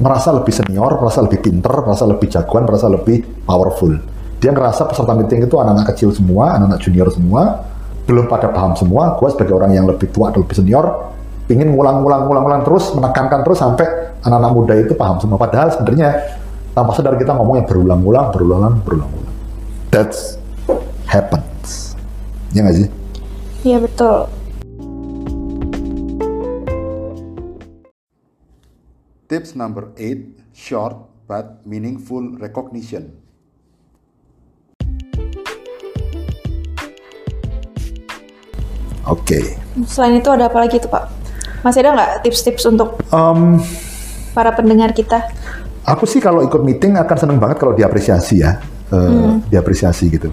merasa lebih senior merasa lebih pinter merasa lebih jagoan merasa lebih powerful dia ngerasa peserta meeting itu anak-anak kecil semua anak-anak junior semua belum pada paham semua gue sebagai orang yang lebih tua atau lebih senior ingin ngulang-ngulang-ngulang-ngulang terus menekankan terus sampai anak-anak muda itu paham semua. Padahal sebenarnya tanpa sadar kita ngomong yang berulang-ulang berulang-ulang berulang-ulang. That's happens. Ya nggak sih? Iya betul. Tips number 8, short but meaningful recognition. Oke. Okay. Selain itu ada apa lagi tuh Pak? Masih ada nggak tips-tips untuk um, para pendengar kita? Aku sih kalau ikut meeting akan seneng banget kalau diapresiasi ya, uh, hmm. diapresiasi gitu.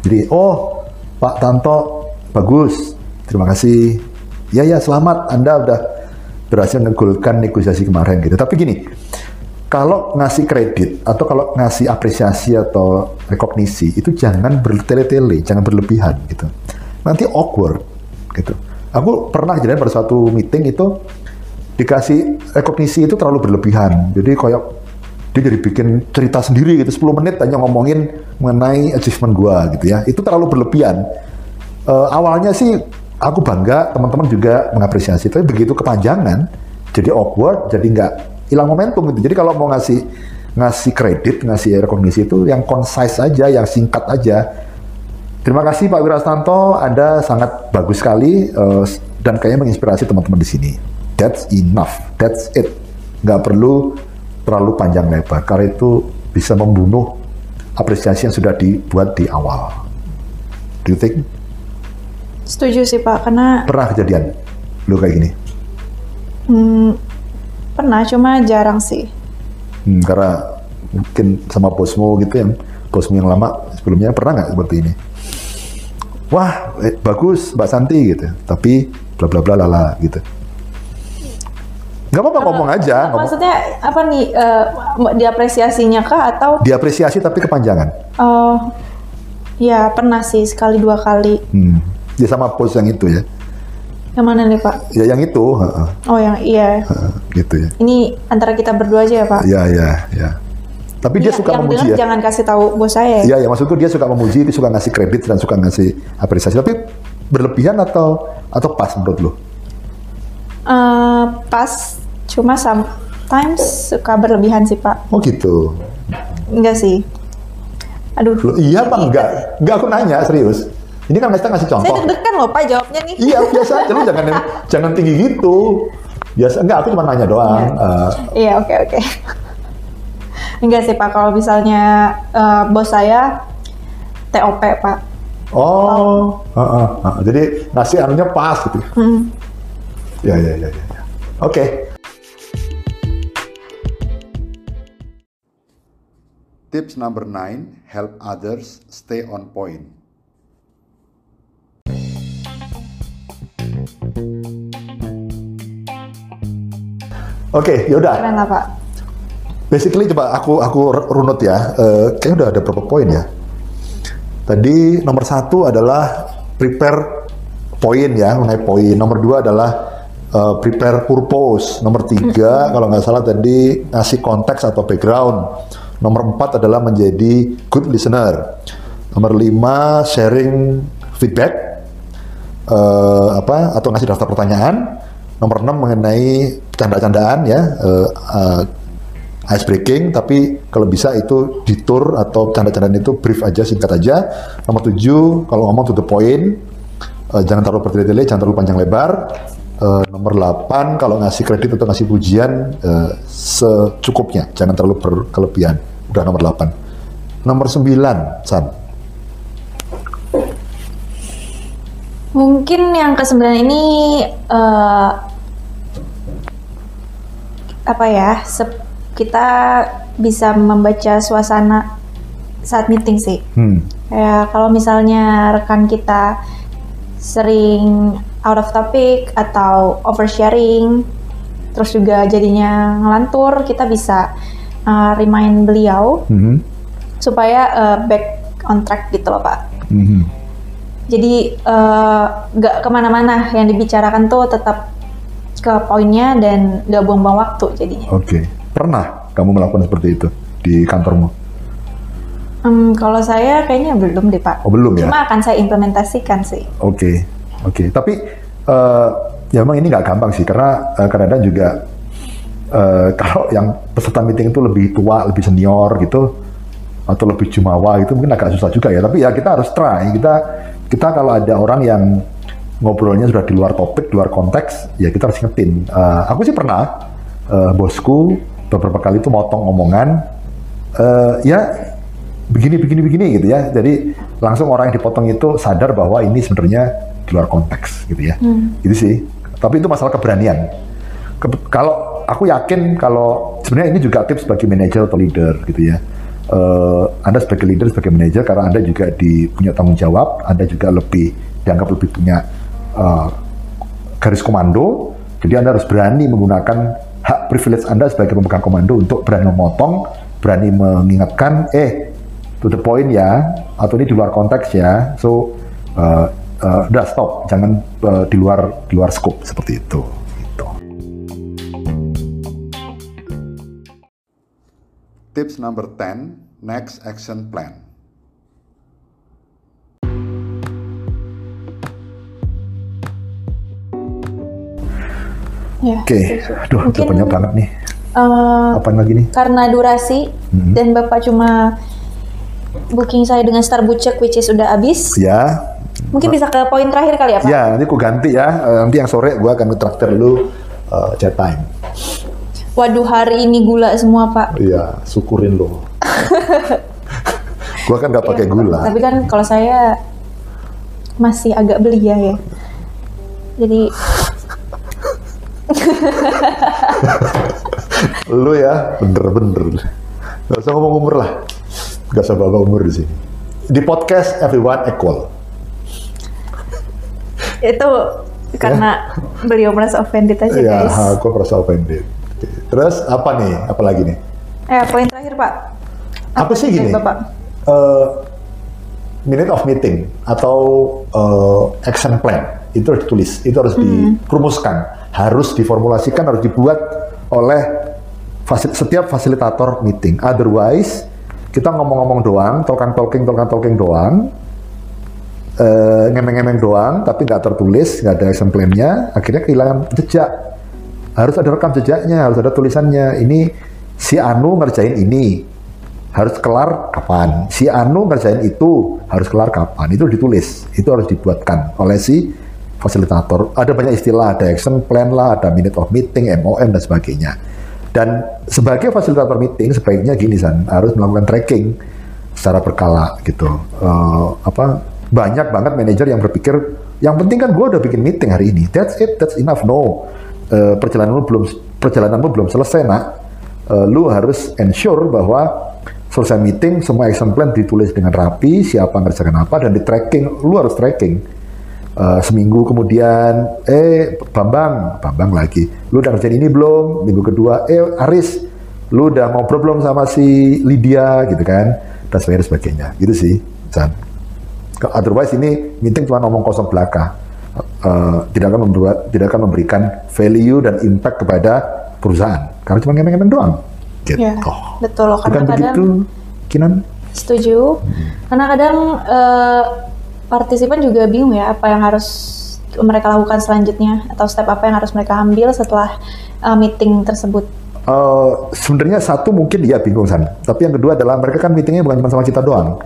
Jadi, oh Pak Tanto bagus, terima kasih. Ya ya selamat, Anda udah berhasil ngegulkan negosiasi kemarin gitu. Tapi gini, kalau ngasih kredit atau kalau ngasih apresiasi atau rekognisi itu jangan bertele-tele, jangan berlebihan gitu. Nanti awkward gitu. Aku pernah jadi pada suatu meeting itu dikasih rekognisi itu terlalu berlebihan. Jadi kayak dia jadi bikin cerita sendiri gitu 10 menit hanya ngomongin mengenai achievement gua gitu ya. Itu terlalu berlebihan. Uh, awalnya sih aku bangga, teman-teman juga mengapresiasi. Tapi begitu kepanjangan, jadi awkward, jadi nggak hilang momentum gitu. Jadi kalau mau ngasih ngasih kredit, ngasih rekognisi itu yang concise aja, yang singkat aja. Terima kasih Pak Wirastanto, Anda sangat bagus sekali uh, dan kayaknya menginspirasi teman-teman di sini. That's enough, that's it. Nggak perlu terlalu panjang lebar, karena itu bisa membunuh apresiasi yang sudah dibuat di awal. Do you think? Setuju sih Pak, karena pernah kejadian lu kayak gini? Hmm, pernah, cuma jarang sih. Hmm, karena mungkin sama bosmu gitu yang bosmu yang lama sebelumnya pernah nggak seperti ini? Wah, eh, bagus Mbak Santi gitu, tapi bla bla bla lala gitu. Gak apa-apa ngomong aja. Maksudnya apa nih? Uh, diapresiasinya kah atau? Diapresiasi tapi kepanjangan. Oh, uh, ya pernah sih sekali dua kali. Hmm dia sama pos yang itu ya. Yang mana nih Pak? Ya yang itu. Oh yang iya. gitu ya. Ini antara kita berdua aja ya Pak? Iya iya iya. Tapi dia iya, suka yang memuji ya. Jangan kasih tahu bos saya. Iya ya maksudku dia suka memuji, dia suka ngasih kredit dan suka ngasih apresiasi. Tapi berlebihan atau atau pas menurut lo? Uh, pas, cuma sometimes suka berlebihan sih Pak. Oh gitu. Enggak sih. Aduh. Loh, iya apa enggak? Enggak aku nanya serius. Ini kan kita ngasih contoh. Saya deg-degan loh Pak jawabnya nih. Iya biasa aja lu jangan jangan tinggi gitu. Biasa enggak aku cuma nanya doang. Iya uh, iya oke oke. Enggak sih Pak kalau misalnya uh, bos saya TOP Pak. Oh, uh, uh, uh, jadi ngasih anunya pas gitu. Hmm. Ya ya ya ya. ya. Oke. Okay. Tips number nine, help others stay on point. Oke, okay, yaudah. Keren lah Pak. Basically coba aku aku runut ya. Uh, kayaknya udah ada berapa poin ya. Tadi nomor satu adalah prepare poin ya, mengenai poin. Nomor dua adalah uh, prepare purpose. Nomor tiga hmm. kalau nggak salah tadi ngasih konteks atau background. Nomor empat adalah menjadi good listener. Nomor lima sharing feedback uh, apa atau ngasih daftar pertanyaan. Nomor 6 mengenai canda-candaan ya uh, uh, ice breaking tapi kalau bisa itu di tour atau canda-candaan itu brief aja singkat aja. Nomor 7 kalau ngomong to the point uh, jangan terlalu bertele-tele, jangan terlalu panjang lebar. Uh, nomor 8 kalau ngasih kredit atau ngasih pujian uh, secukupnya, jangan terlalu berkelebihan. Udah nomor 8. Nomor 9, San. Mungkin yang ke 9 ini uh, apa ya? Kita bisa membaca suasana saat meeting sih. Hmm. Ya kalau misalnya rekan kita sering out of topic atau oversharing, terus juga jadinya ngelantur, kita bisa uh, remind beliau mm-hmm. supaya uh, back on track gitu loh pak. Mm-hmm. Jadi uh, nggak uh, ke mana-mana yang dibicarakan tuh tetap ke poinnya dan nggak buang-buang waktu jadinya. Oke, okay. Pernah kamu melakukan seperti itu di kantormu? Um, kalau saya kayaknya belum deh pak. Oh belum ya? Cuma akan saya implementasikan sih. Oke. Okay. Oke, okay. tapi uh, ya memang ini nggak gampang sih karena uh, kadang-kadang juga uh, kalau yang peserta meeting itu lebih tua, lebih senior gitu atau lebih jumawa itu mungkin agak susah juga ya. Tapi ya kita harus try. Kita kita kalau ada orang yang ngobrolnya sudah di luar topik, di luar konteks, ya kita harus ingetin. Uh, aku sih pernah uh, bosku beberapa kali itu motong omongan, uh, ya begini begini begini gitu ya. Jadi langsung orang yang dipotong itu sadar bahwa ini sebenarnya di luar konteks gitu ya. Hmm. Gitu sih. Tapi itu masalah keberanian. Ke, kalau aku yakin kalau sebenarnya ini juga tips bagi manajer atau leader gitu ya. Uh, anda sebagai leader, sebagai manajer karena Anda juga di, punya tanggung jawab, Anda juga lebih dianggap lebih punya uh, garis komando. Jadi Anda harus berani menggunakan hak privilege Anda sebagai pemegang komando untuk berani memotong, berani mengingatkan, eh to the point ya, atau ini di luar konteks ya. So uh, uh, udah stop, jangan uh, di luar di luar scope seperti itu. Gitu. Tips number 10, next action plan. Ya, Oke, okay. aduh, Mungkin, banyak banget nih. Uh, Apa lagi nih? Karena durasi hmm. dan bapak cuma booking saya dengan Star Bucek which is udah habis. Ya, Mungkin bisa ke poin terakhir kali ya Pak? Ya, nanti aku ganti ya. Eh, nanti yang sore gue akan ngetraktir lu uh, chat time. Waduh, hari ini gula semua Pak. Iya, syukurin lo. gue kan gak pakai iya, gula. Tapi kan kalau saya masih agak belia ya. Jadi lu ya bener-bener gak usah ngomong umur lah gak usah bawa umur di sini di podcast everyone equal itu karena ya? beliau merasa offended aja ya, guys. Ya, aku merasa offended. Terus apa nih? Apa lagi nih? Eh, poin terakhir Pak. Apa, apa sih gini? Bapak? Uh, minute of meeting atau uh, action plan itu harus ditulis, itu harus hmm. dirumuskan, harus diformulasikan, harus dibuat oleh fasil setiap fasilitator meeting. Otherwise, kita ngomong-ngomong doang, talking talking talking talking doang, uh, ngemeng-ngemeng doang, tapi nggak tertulis, nggak ada action plan-nya, akhirnya kehilangan jejak. Harus ada rekam jejaknya, harus ada tulisannya. Ini si Anu ngerjain ini, harus kelar kapan. Si Anu ngerjain itu, harus kelar kapan. Itu ditulis, itu harus dibuatkan oleh si fasilitator. Ada banyak istilah, ada action plan lah, ada minute of meeting, MOM, dan sebagainya. Dan sebagai fasilitator meeting, sebaiknya gini, San, harus melakukan tracking secara berkala gitu. Uh, apa banyak banget manajer yang berpikir yang penting kan gue udah bikin meeting hari ini that's it that's enough no uh, perjalananmu belum perjalananmu belum selesai nak uh, lu harus ensure bahwa selesai meeting semua action plan ditulis dengan rapi siapa ngerjakan apa dan di tracking lu harus tracking uh, seminggu kemudian eh Bambang Bambang lagi lu udah ngerjain ini belum minggu kedua eh Aris lu udah ngobrol belum sama si Lydia gitu kan dan sebagainya gitu sih San. Otherwise ini meeting cuma ngomong kosong belaka. Uh, tidak akan membuat tidak akan memberikan value dan impact kepada perusahaan karena cuma ngemeng-ngemeng doang. Gitu. Ya, betul. Karena kadang begitu, Kinan? Setuju. Hmm. Karena kadang uh, partisipan juga bingung ya apa yang harus mereka lakukan selanjutnya atau step apa yang harus mereka ambil setelah uh, meeting tersebut. Uh, sebenarnya satu mungkin dia bingung san, tapi yang kedua adalah mereka kan meetingnya bukan cuma sama kita doang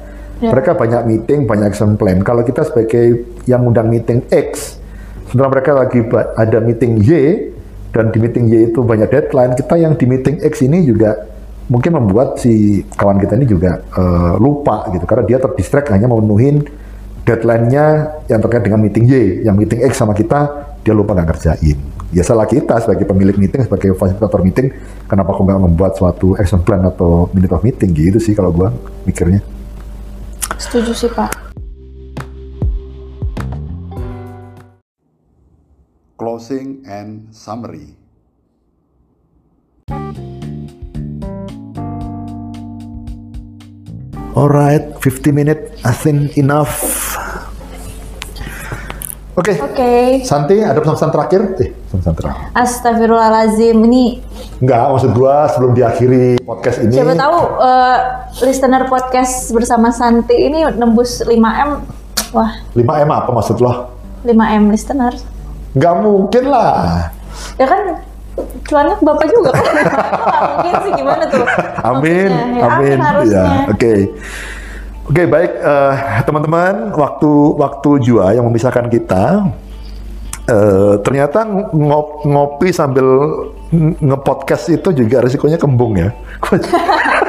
Ya. Mereka banyak meeting, banyak action plan. Kalau kita sebagai yang undang meeting X, sementara mereka lagi ada meeting Y dan di meeting Y itu banyak deadline, kita yang di meeting X ini juga mungkin membuat si kawan kita ini juga uh, lupa gitu karena dia terdistract hanya memenuhi deadline-nya yang terkait dengan meeting Y, yang meeting X sama kita dia lupa nggak ngerjain. Ya salah kita sebagai pemilik meeting, sebagai fasilitator meeting, kenapa kok nggak membuat suatu action plan atau minute of meeting gitu sih kalau gua mikirnya. Setuju sih Pak. Closing and summary. Alright, 50 minute, I think enough. Oke. Okay. Oke. Okay. Santi, ada pesan-pesan terakhir? Eh, pesan terakhir. Astagfirullahalazim, ini Enggak, maksud gua sebelum diakhiri podcast ini. Siapa tahu uh, listener podcast bersama Santi ini nembus 5M. Wah. 5M apa maksud lo? 5M listener. Enggak mungkin lah. Ya kan cuannya bapak juga kan mungkin sih gimana tuh? Amin ya, amin, amin ya oke. Okay. oke okay, baik uh, teman-teman waktu waktu jua yang memisahkan kita uh, ternyata ngop, ngopi sambil ngepodcast itu juga risikonya kembung ya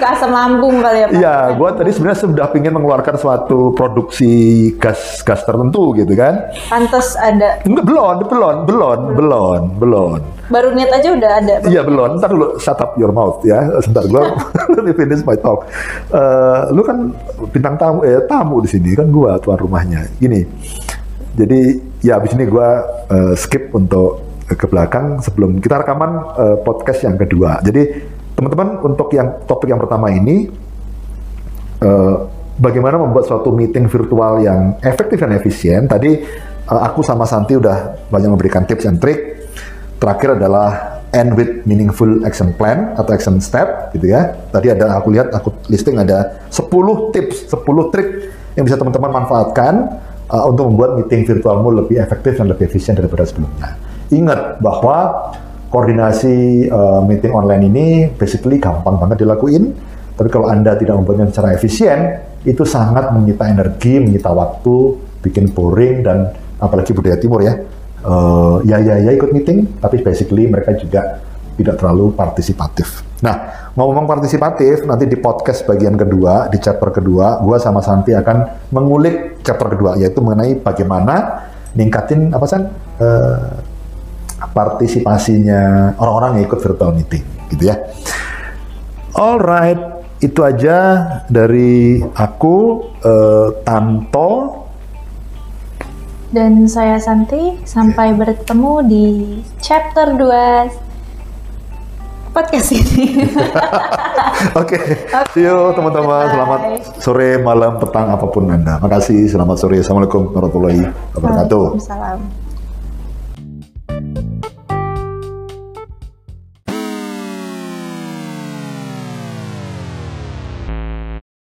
ke asam lambung kali ya Pak. Iya, gue tadi sebenarnya sudah ingin mengeluarkan suatu produksi gas gas tertentu gitu kan. Pantas ada. Enggak, belum, belum, belum, belum, belum. Baru niat aja udah ada. Iya belum. Ntar dulu shut up your mouth ya. Sebentar gue let me finish my talk. Uh, lu kan bintang tamu, eh tamu di sini kan gue tuan rumahnya. Gini. Jadi ya abis ini gue uh, skip untuk ke belakang sebelum kita rekaman uh, podcast yang kedua. Jadi Teman-teman, untuk yang topik yang pertama ini, uh, bagaimana membuat suatu meeting virtual yang efektif dan efisien. Tadi uh, aku sama Santi udah banyak memberikan tips and trick. Terakhir adalah end with meaningful action plan atau action step gitu ya. Tadi ada aku lihat aku listing ada 10 tips, 10 trik yang bisa teman-teman manfaatkan uh, untuk membuat meeting virtualmu lebih efektif dan lebih efisien daripada sebelumnya. Ingat bahwa koordinasi uh, meeting online ini basically gampang banget dilakuin. Tapi kalau Anda tidak membuatnya secara efisien, itu sangat menyita energi, menyita waktu, bikin boring, dan apalagi budaya timur ya. Uh, ya, ya, ya ikut meeting, tapi basically mereka juga tidak terlalu partisipatif. Nah, ngomong partisipatif, nanti di podcast bagian kedua, di chapter kedua, gue sama Santi akan mengulik chapter kedua, yaitu mengenai bagaimana ningkatin apa sih uh, partisipasinya orang-orang yang ikut virtual meeting gitu ya. Alright, itu aja dari aku uh, Tanto dan saya Santi sampai okay. bertemu di chapter 2 podcast ini. Oke, okay. okay. see you teman-teman. Selamat sore, malam, petang, apa pun Anda. Makasih, selamat sore. Assalamualaikum warahmatullahi wabarakatuh. Waalaikumsalam.